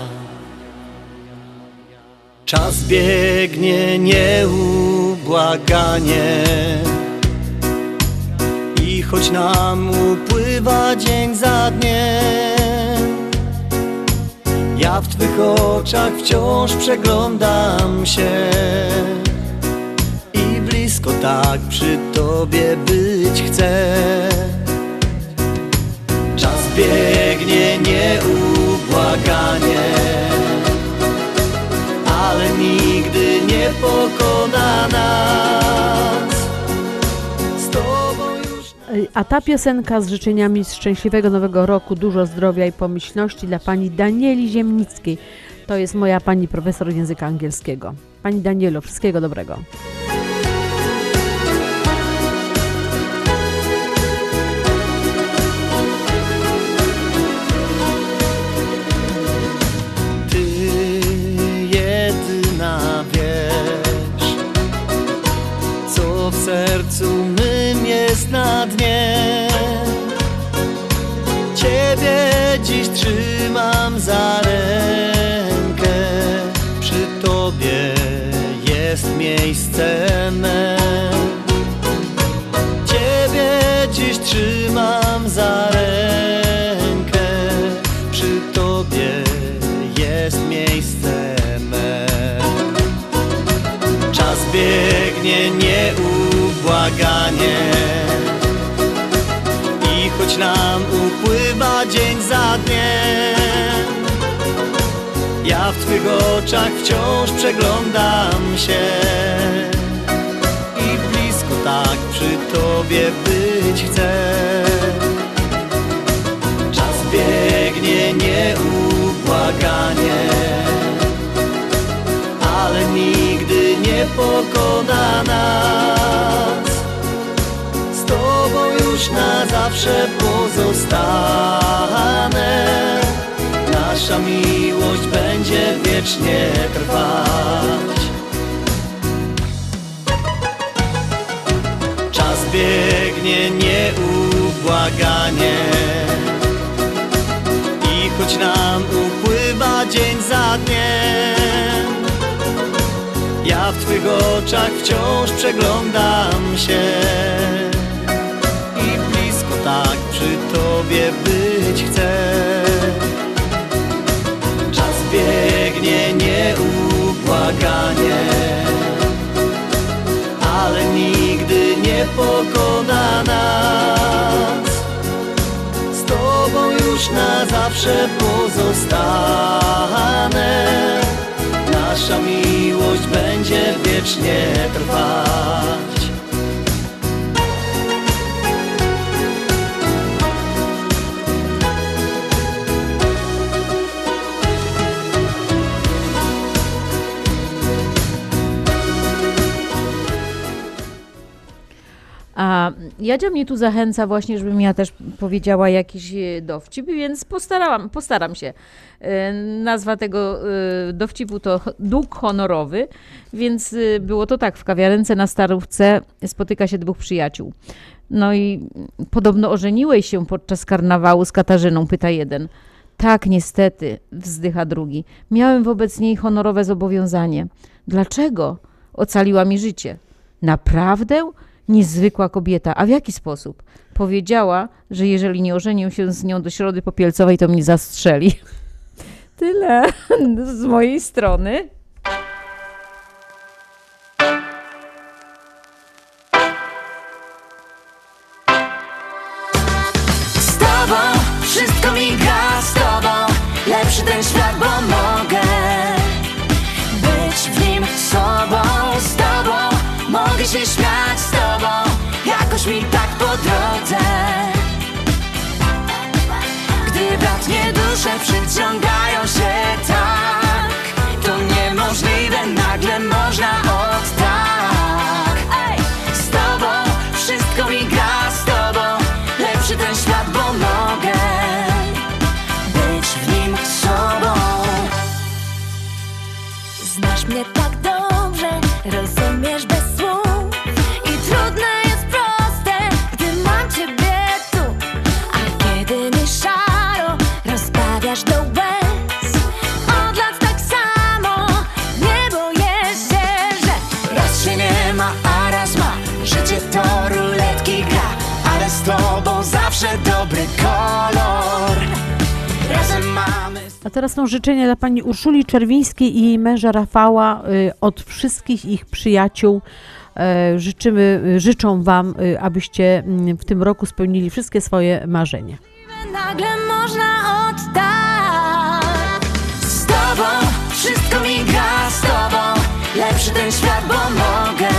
Czas biegnie nieubłaganie I choć nam upływa dzień za dniem Ja w Twych oczach wciąż przeglądam się I blisko tak przy Tobie być chcę Czas biegnie nieubłaganie ale nigdy nie pokona nas. A ta piosenka z życzeniami szczęśliwego nowego roku, dużo zdrowia i pomyślności dla pani Danieli Ziemnickiej. To jest moja pani profesor języka angielskiego. Pani Danielo, wszystkiego dobrego. Sercu mym jest na dnie. Ciebie dziś trzymam za rękę, przy Tobie jest miejsce me. Ciebie dziś trzymam za rękę, przy Tobie jest miejsce me. Czas biegnie nieubłaganie i dzień za dniem, ja w Twych oczach wciąż przeglądam się i blisko tak przy Tobie być chcę. Czas biegnie nieubłaganie, ale nigdy nie pokona nas. Z Tobą już na zawsze pozostanę. Nasza miłość będzie wiecznie trwać. Czas biegnie nieubłaganie I choć nam upływa dzień za dniem Ja w Twych oczach wciąż przeglądam się przy Tobie być chcę Czas biegnie nieubłaganie ale nigdy nie pokona nas. Z Tobą już na zawsze pozostanę. Nasza miłość będzie wiecznie trwać. A Jadzia mnie tu zachęca właśnie, żebym ja też powiedziała jakiś e, dowcip, więc postarałam, postaram się. E, Nazwa tego e, dowcipu to dług honorowy, więc było to tak, w kawiarence na Starówce spotyka się dwóch przyjaciół. No i podobno ożeniłeś się podczas karnawału z Katarzyną, pyta jeden. Tak, niestety, wzdycha drugi. Miałem wobec niej honorowe zobowiązanie. Dlaczego? Ocaliła mi życie. Naprawdę? Niezwykła kobieta. A w jaki sposób? Powiedziała, że jeżeli nie ożenię się z nią do środy popielcowej, to mnie zastrzeli. Tyle z mojej strony. Teraz są życzenia dla pani Urszuli Czerwińskiej i jej męża Rafała y, od wszystkich ich przyjaciół. E, Życzymy, y, życzą wam, y, abyście mm, w tym roku spełnili wszystkie swoje marzenia. nagle można od tak Z tobą wszystko mi gra, z tobą Lepszy ten świat, bo mogę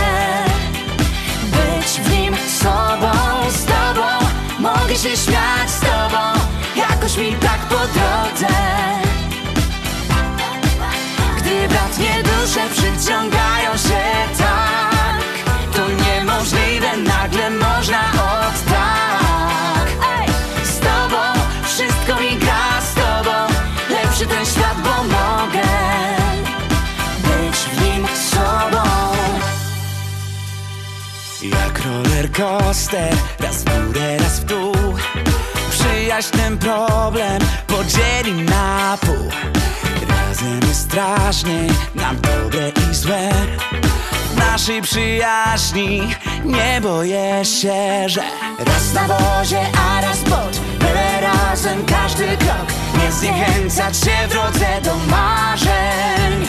Być w nim sobą, z tobą Mogę się śmiać z tobą Jakoś mi tak po drodze Gdy bratnie dusze przyciągają się tak To niemożliwe, nagle można od tak. Ej, z tobą wszystko mi gra, z tobą Lepszy ten świat, bo mogę Być w nim sobą. Jak roller coaster, raz w górę, raz w dół. Przyjaźń ten problem podzieli na pół Razem jest strasznie, nam dobre i złe. Naszej przyjaźni nie boję się, że Raz na wozie, a raz pod Byle razem każdy krok. Nie zniechęcać się w drodze do marzeń.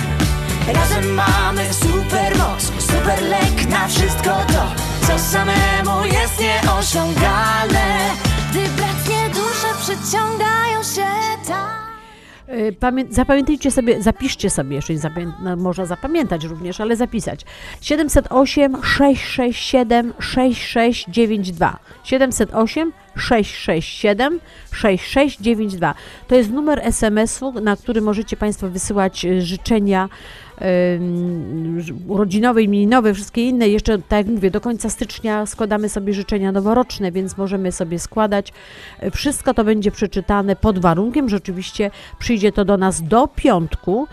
Razem mamy super moc Super lek na wszystko to Co samemu jest nieosiągalne. Gdy bratnie dusze przyciągają się tak Pamię- zapamiętajcie sobie, zapiszcie sobie, jeżeli zapamię- no, można zapamiętać również, ale zapisać. 708 667 6692. 708 667 6692. To jest numer SMS-u, na który możecie Państwo wysyłać y, życzenia urodzinowe, imieninowe, wszystkie inne. Jeszcze, tak jak mówię, do końca stycznia składamy sobie życzenia noworoczne, więc możemy sobie składać. Wszystko to będzie przeczytane pod warunkiem, że oczywiście przyjdzie to do nas do piątku.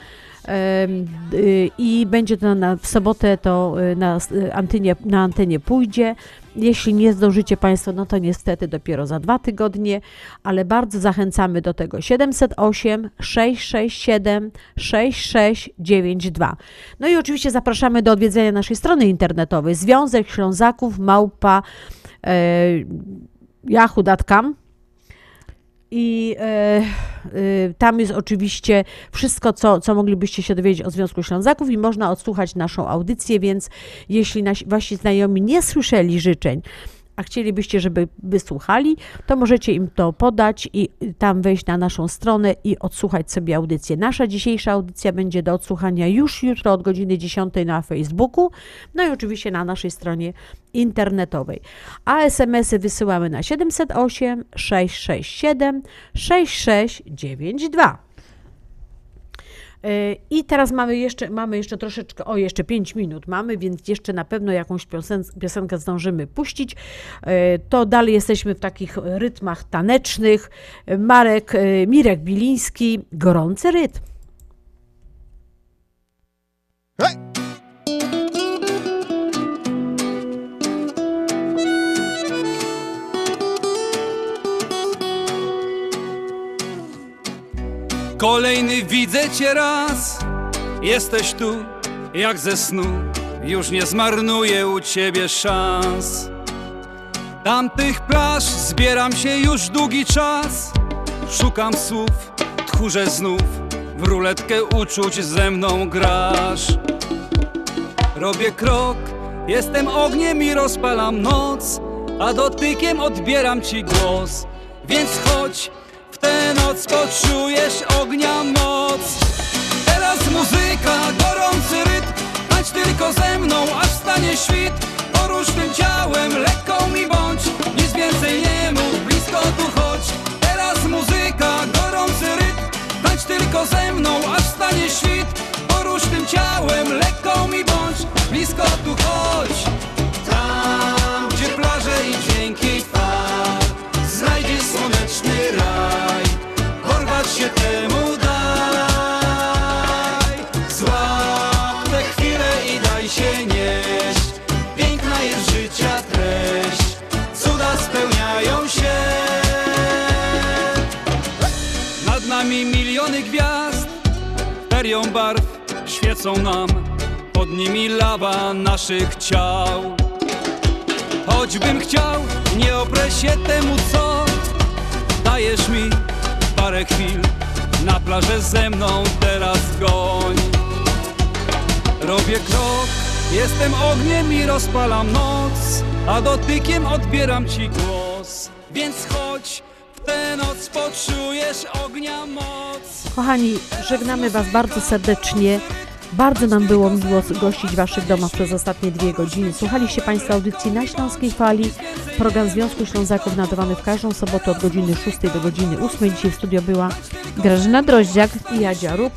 Y, I będzie to na, w sobotę to y, na, y, antenie, na antenie pójdzie. Jeśli nie zdążycie Państwo, no to niestety dopiero za dwa tygodnie, ale bardzo zachęcamy do tego. 708 667 6692. No i oczywiście zapraszamy do odwiedzenia naszej strony internetowej Związek Ślązaków Małpa e, yahoo.com i e, e, tam jest oczywiście wszystko, co, co moglibyście się dowiedzieć o Związku Ślązaków i można odsłuchać naszą audycję, więc jeśli nasi, wasi znajomi nie słyszeli życzeń, a chcielibyście, żeby wysłuchali, to możecie im to podać i tam wejść na naszą stronę i odsłuchać sobie audycję. Nasza dzisiejsza audycja będzie do odsłuchania już jutro od godziny 10 na Facebooku, no i oczywiście na naszej stronie internetowej. A SMS-y wysyłamy na 708 667 6692. Yy, I teraz mamy jeszcze, mamy jeszcze troszeczkę, o jeszcze 5 minut mamy, więc jeszcze na pewno jakąś piosen, piosenkę zdążymy puścić. Yy, To dalej jesteśmy w takich rytmach tanecznych. Marek, yy, Mirek Biliński, gorący rytm. Kolejny widzę cię raz. Jesteś tu jak ze snu. Już nie zmarnuję u ciebie szans. Tamtych plaż zbieram się już długi czas. Szukam słów, tchórze znów. W ruletkę uczuć ze mną grasz. Robię krok, jestem ogniem i rozpalam noc. A dotykiem odbieram ci głos. Więc chodź, tę noc poczujesz ognia moc. Teraz muzyka, gorący rytm Tańcz tylko ze mną, aż stanie świt. Porusz tym ciałem, lekko mi bądź Nic więcej nie mów, blisko tu chodź. Teraz muzyka, gorący rytm Tańcz tylko ze mną, aż stanie świt. Porusz tym ciałem, lekko mi bądź Blisko tu chodź Ferią barw świecą nam Pod nimi lawa naszych ciał. Choćbym chciał, nie oprę się temu co Dajesz mi parę chwil. Na plażę ze mną teraz goń. Robię krok, jestem ogniem i rozpalam noc A dotykiem odbieram ci głos. Więc chodź, w tę noc poczujesz ognia moc Kochani, żegnamy Was bardzo serdecznie. Bardzo nam było miło gościć w Waszych domach przez ostatnie dwie godziny. Słuchaliście Państwo audycji na Śląskiej Fali. Program Związku Ślązaków nadawany w każdą sobotę od godziny 6 do godziny 8. Dzisiaj w studio była Grażyna Droździak i Jadzia Rób.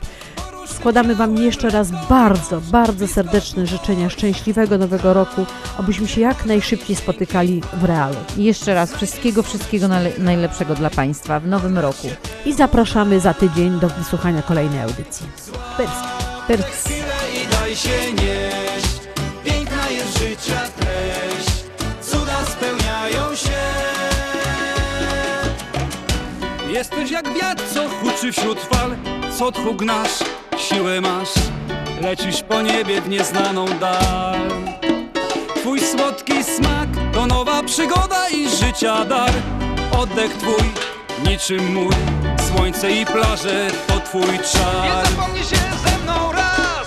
Składamy Wam jeszcze raz bardzo, bardzo serdeczne życzenia szczęśliwego nowego roku, abyśmy się jak najszybciej spotykali w realu. I jeszcze raz wszystkiego, wszystkiego najlepszego dla Państwa w nowym roku. I zapraszamy za tydzień do wysłuchania kolejnej audycji. I daj się nieść Piękna jest życia treść Cuda spełniają się Jesteś jak wiatr, co huczy wśród fal Co tchu gnasz, siłę masz Lecisz po niebie w nieznaną dal. Twój słodki smak to nowa przygoda i życia dar. Oddech twój, niczym mój Słońce i plaże to twój czar. Nie zapomnij się ze mną raz.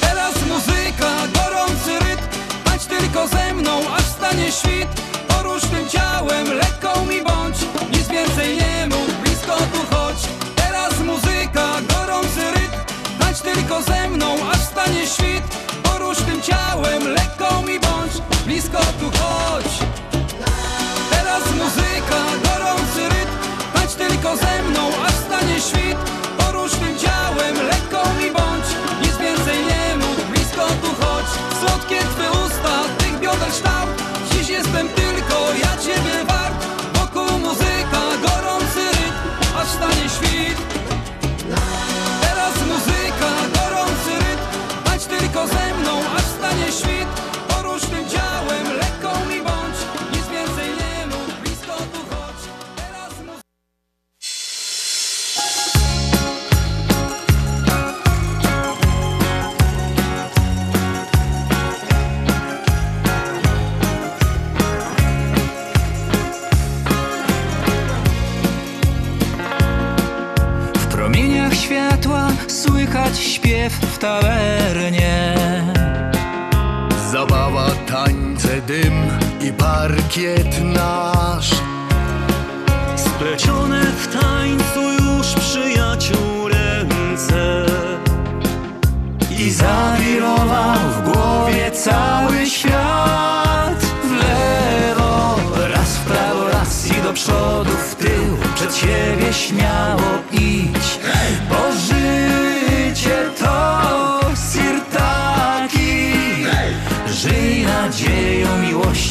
Teraz muzyka, gorący rytm Tańcz tylko ze mną, aż stanie świt. Porusz tym ciałem, lekko mi bądź Nic więcej nie mów, tylko ze mną, aż stanie świt. Porusz tym ciałem, lekko mi bądź Blisko tu chodź. Teraz muzyka, gorący rytm Tańcz tylko ze mną, aż stanie świt w tawernie. Zabawa, tańce, dym i parkiet nasz Splecione w tańcu już przyjaciół ręce. I zawirował w głowie cały świat w lewo, raz w prawo, raz i do przodu, w tył, przed siebie śmiało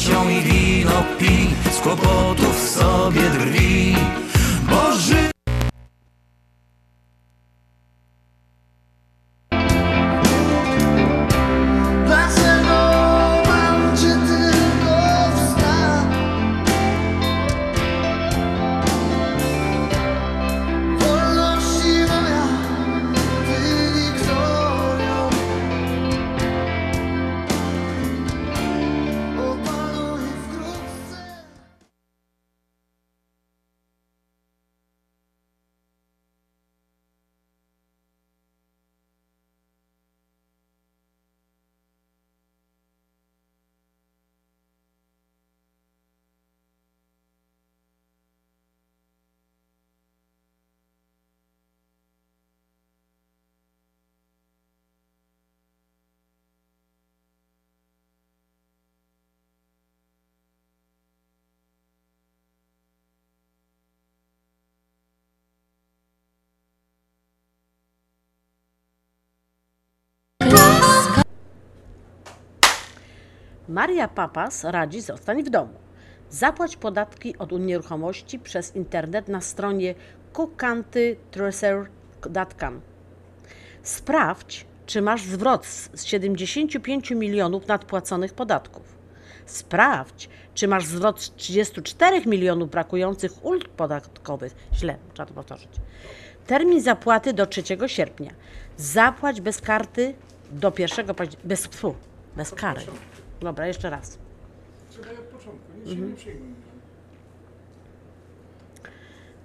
i wino pij, z kłopotów sobie drwi, bo Maria Papas radzi zostań w domu. Zapłać podatki od nieruchomości przez internet na stronie cookcountytracer.com. Sprawdź, czy masz zwrot z z 75 milionów nadpłaconych podatków. Sprawdź, czy masz zwrot z 34 milionów brakujących ulg podatkowych. Źle, trzeba to powtórzyć. Termin zapłaty do 3 sierpnia. Zapłać bez karty do 1 października. Bez, bez kary. Dobra, jeszcze raz. Mhm.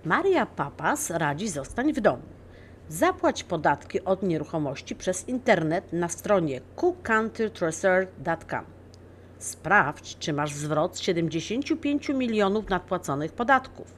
Maria Papas radzi zostań w domu. Zapłać podatki od nieruchomości przez internet na stronie cookcountytracer.com. Sprawdź, czy masz zwrot z 75 milionów nadpłaconych podatków.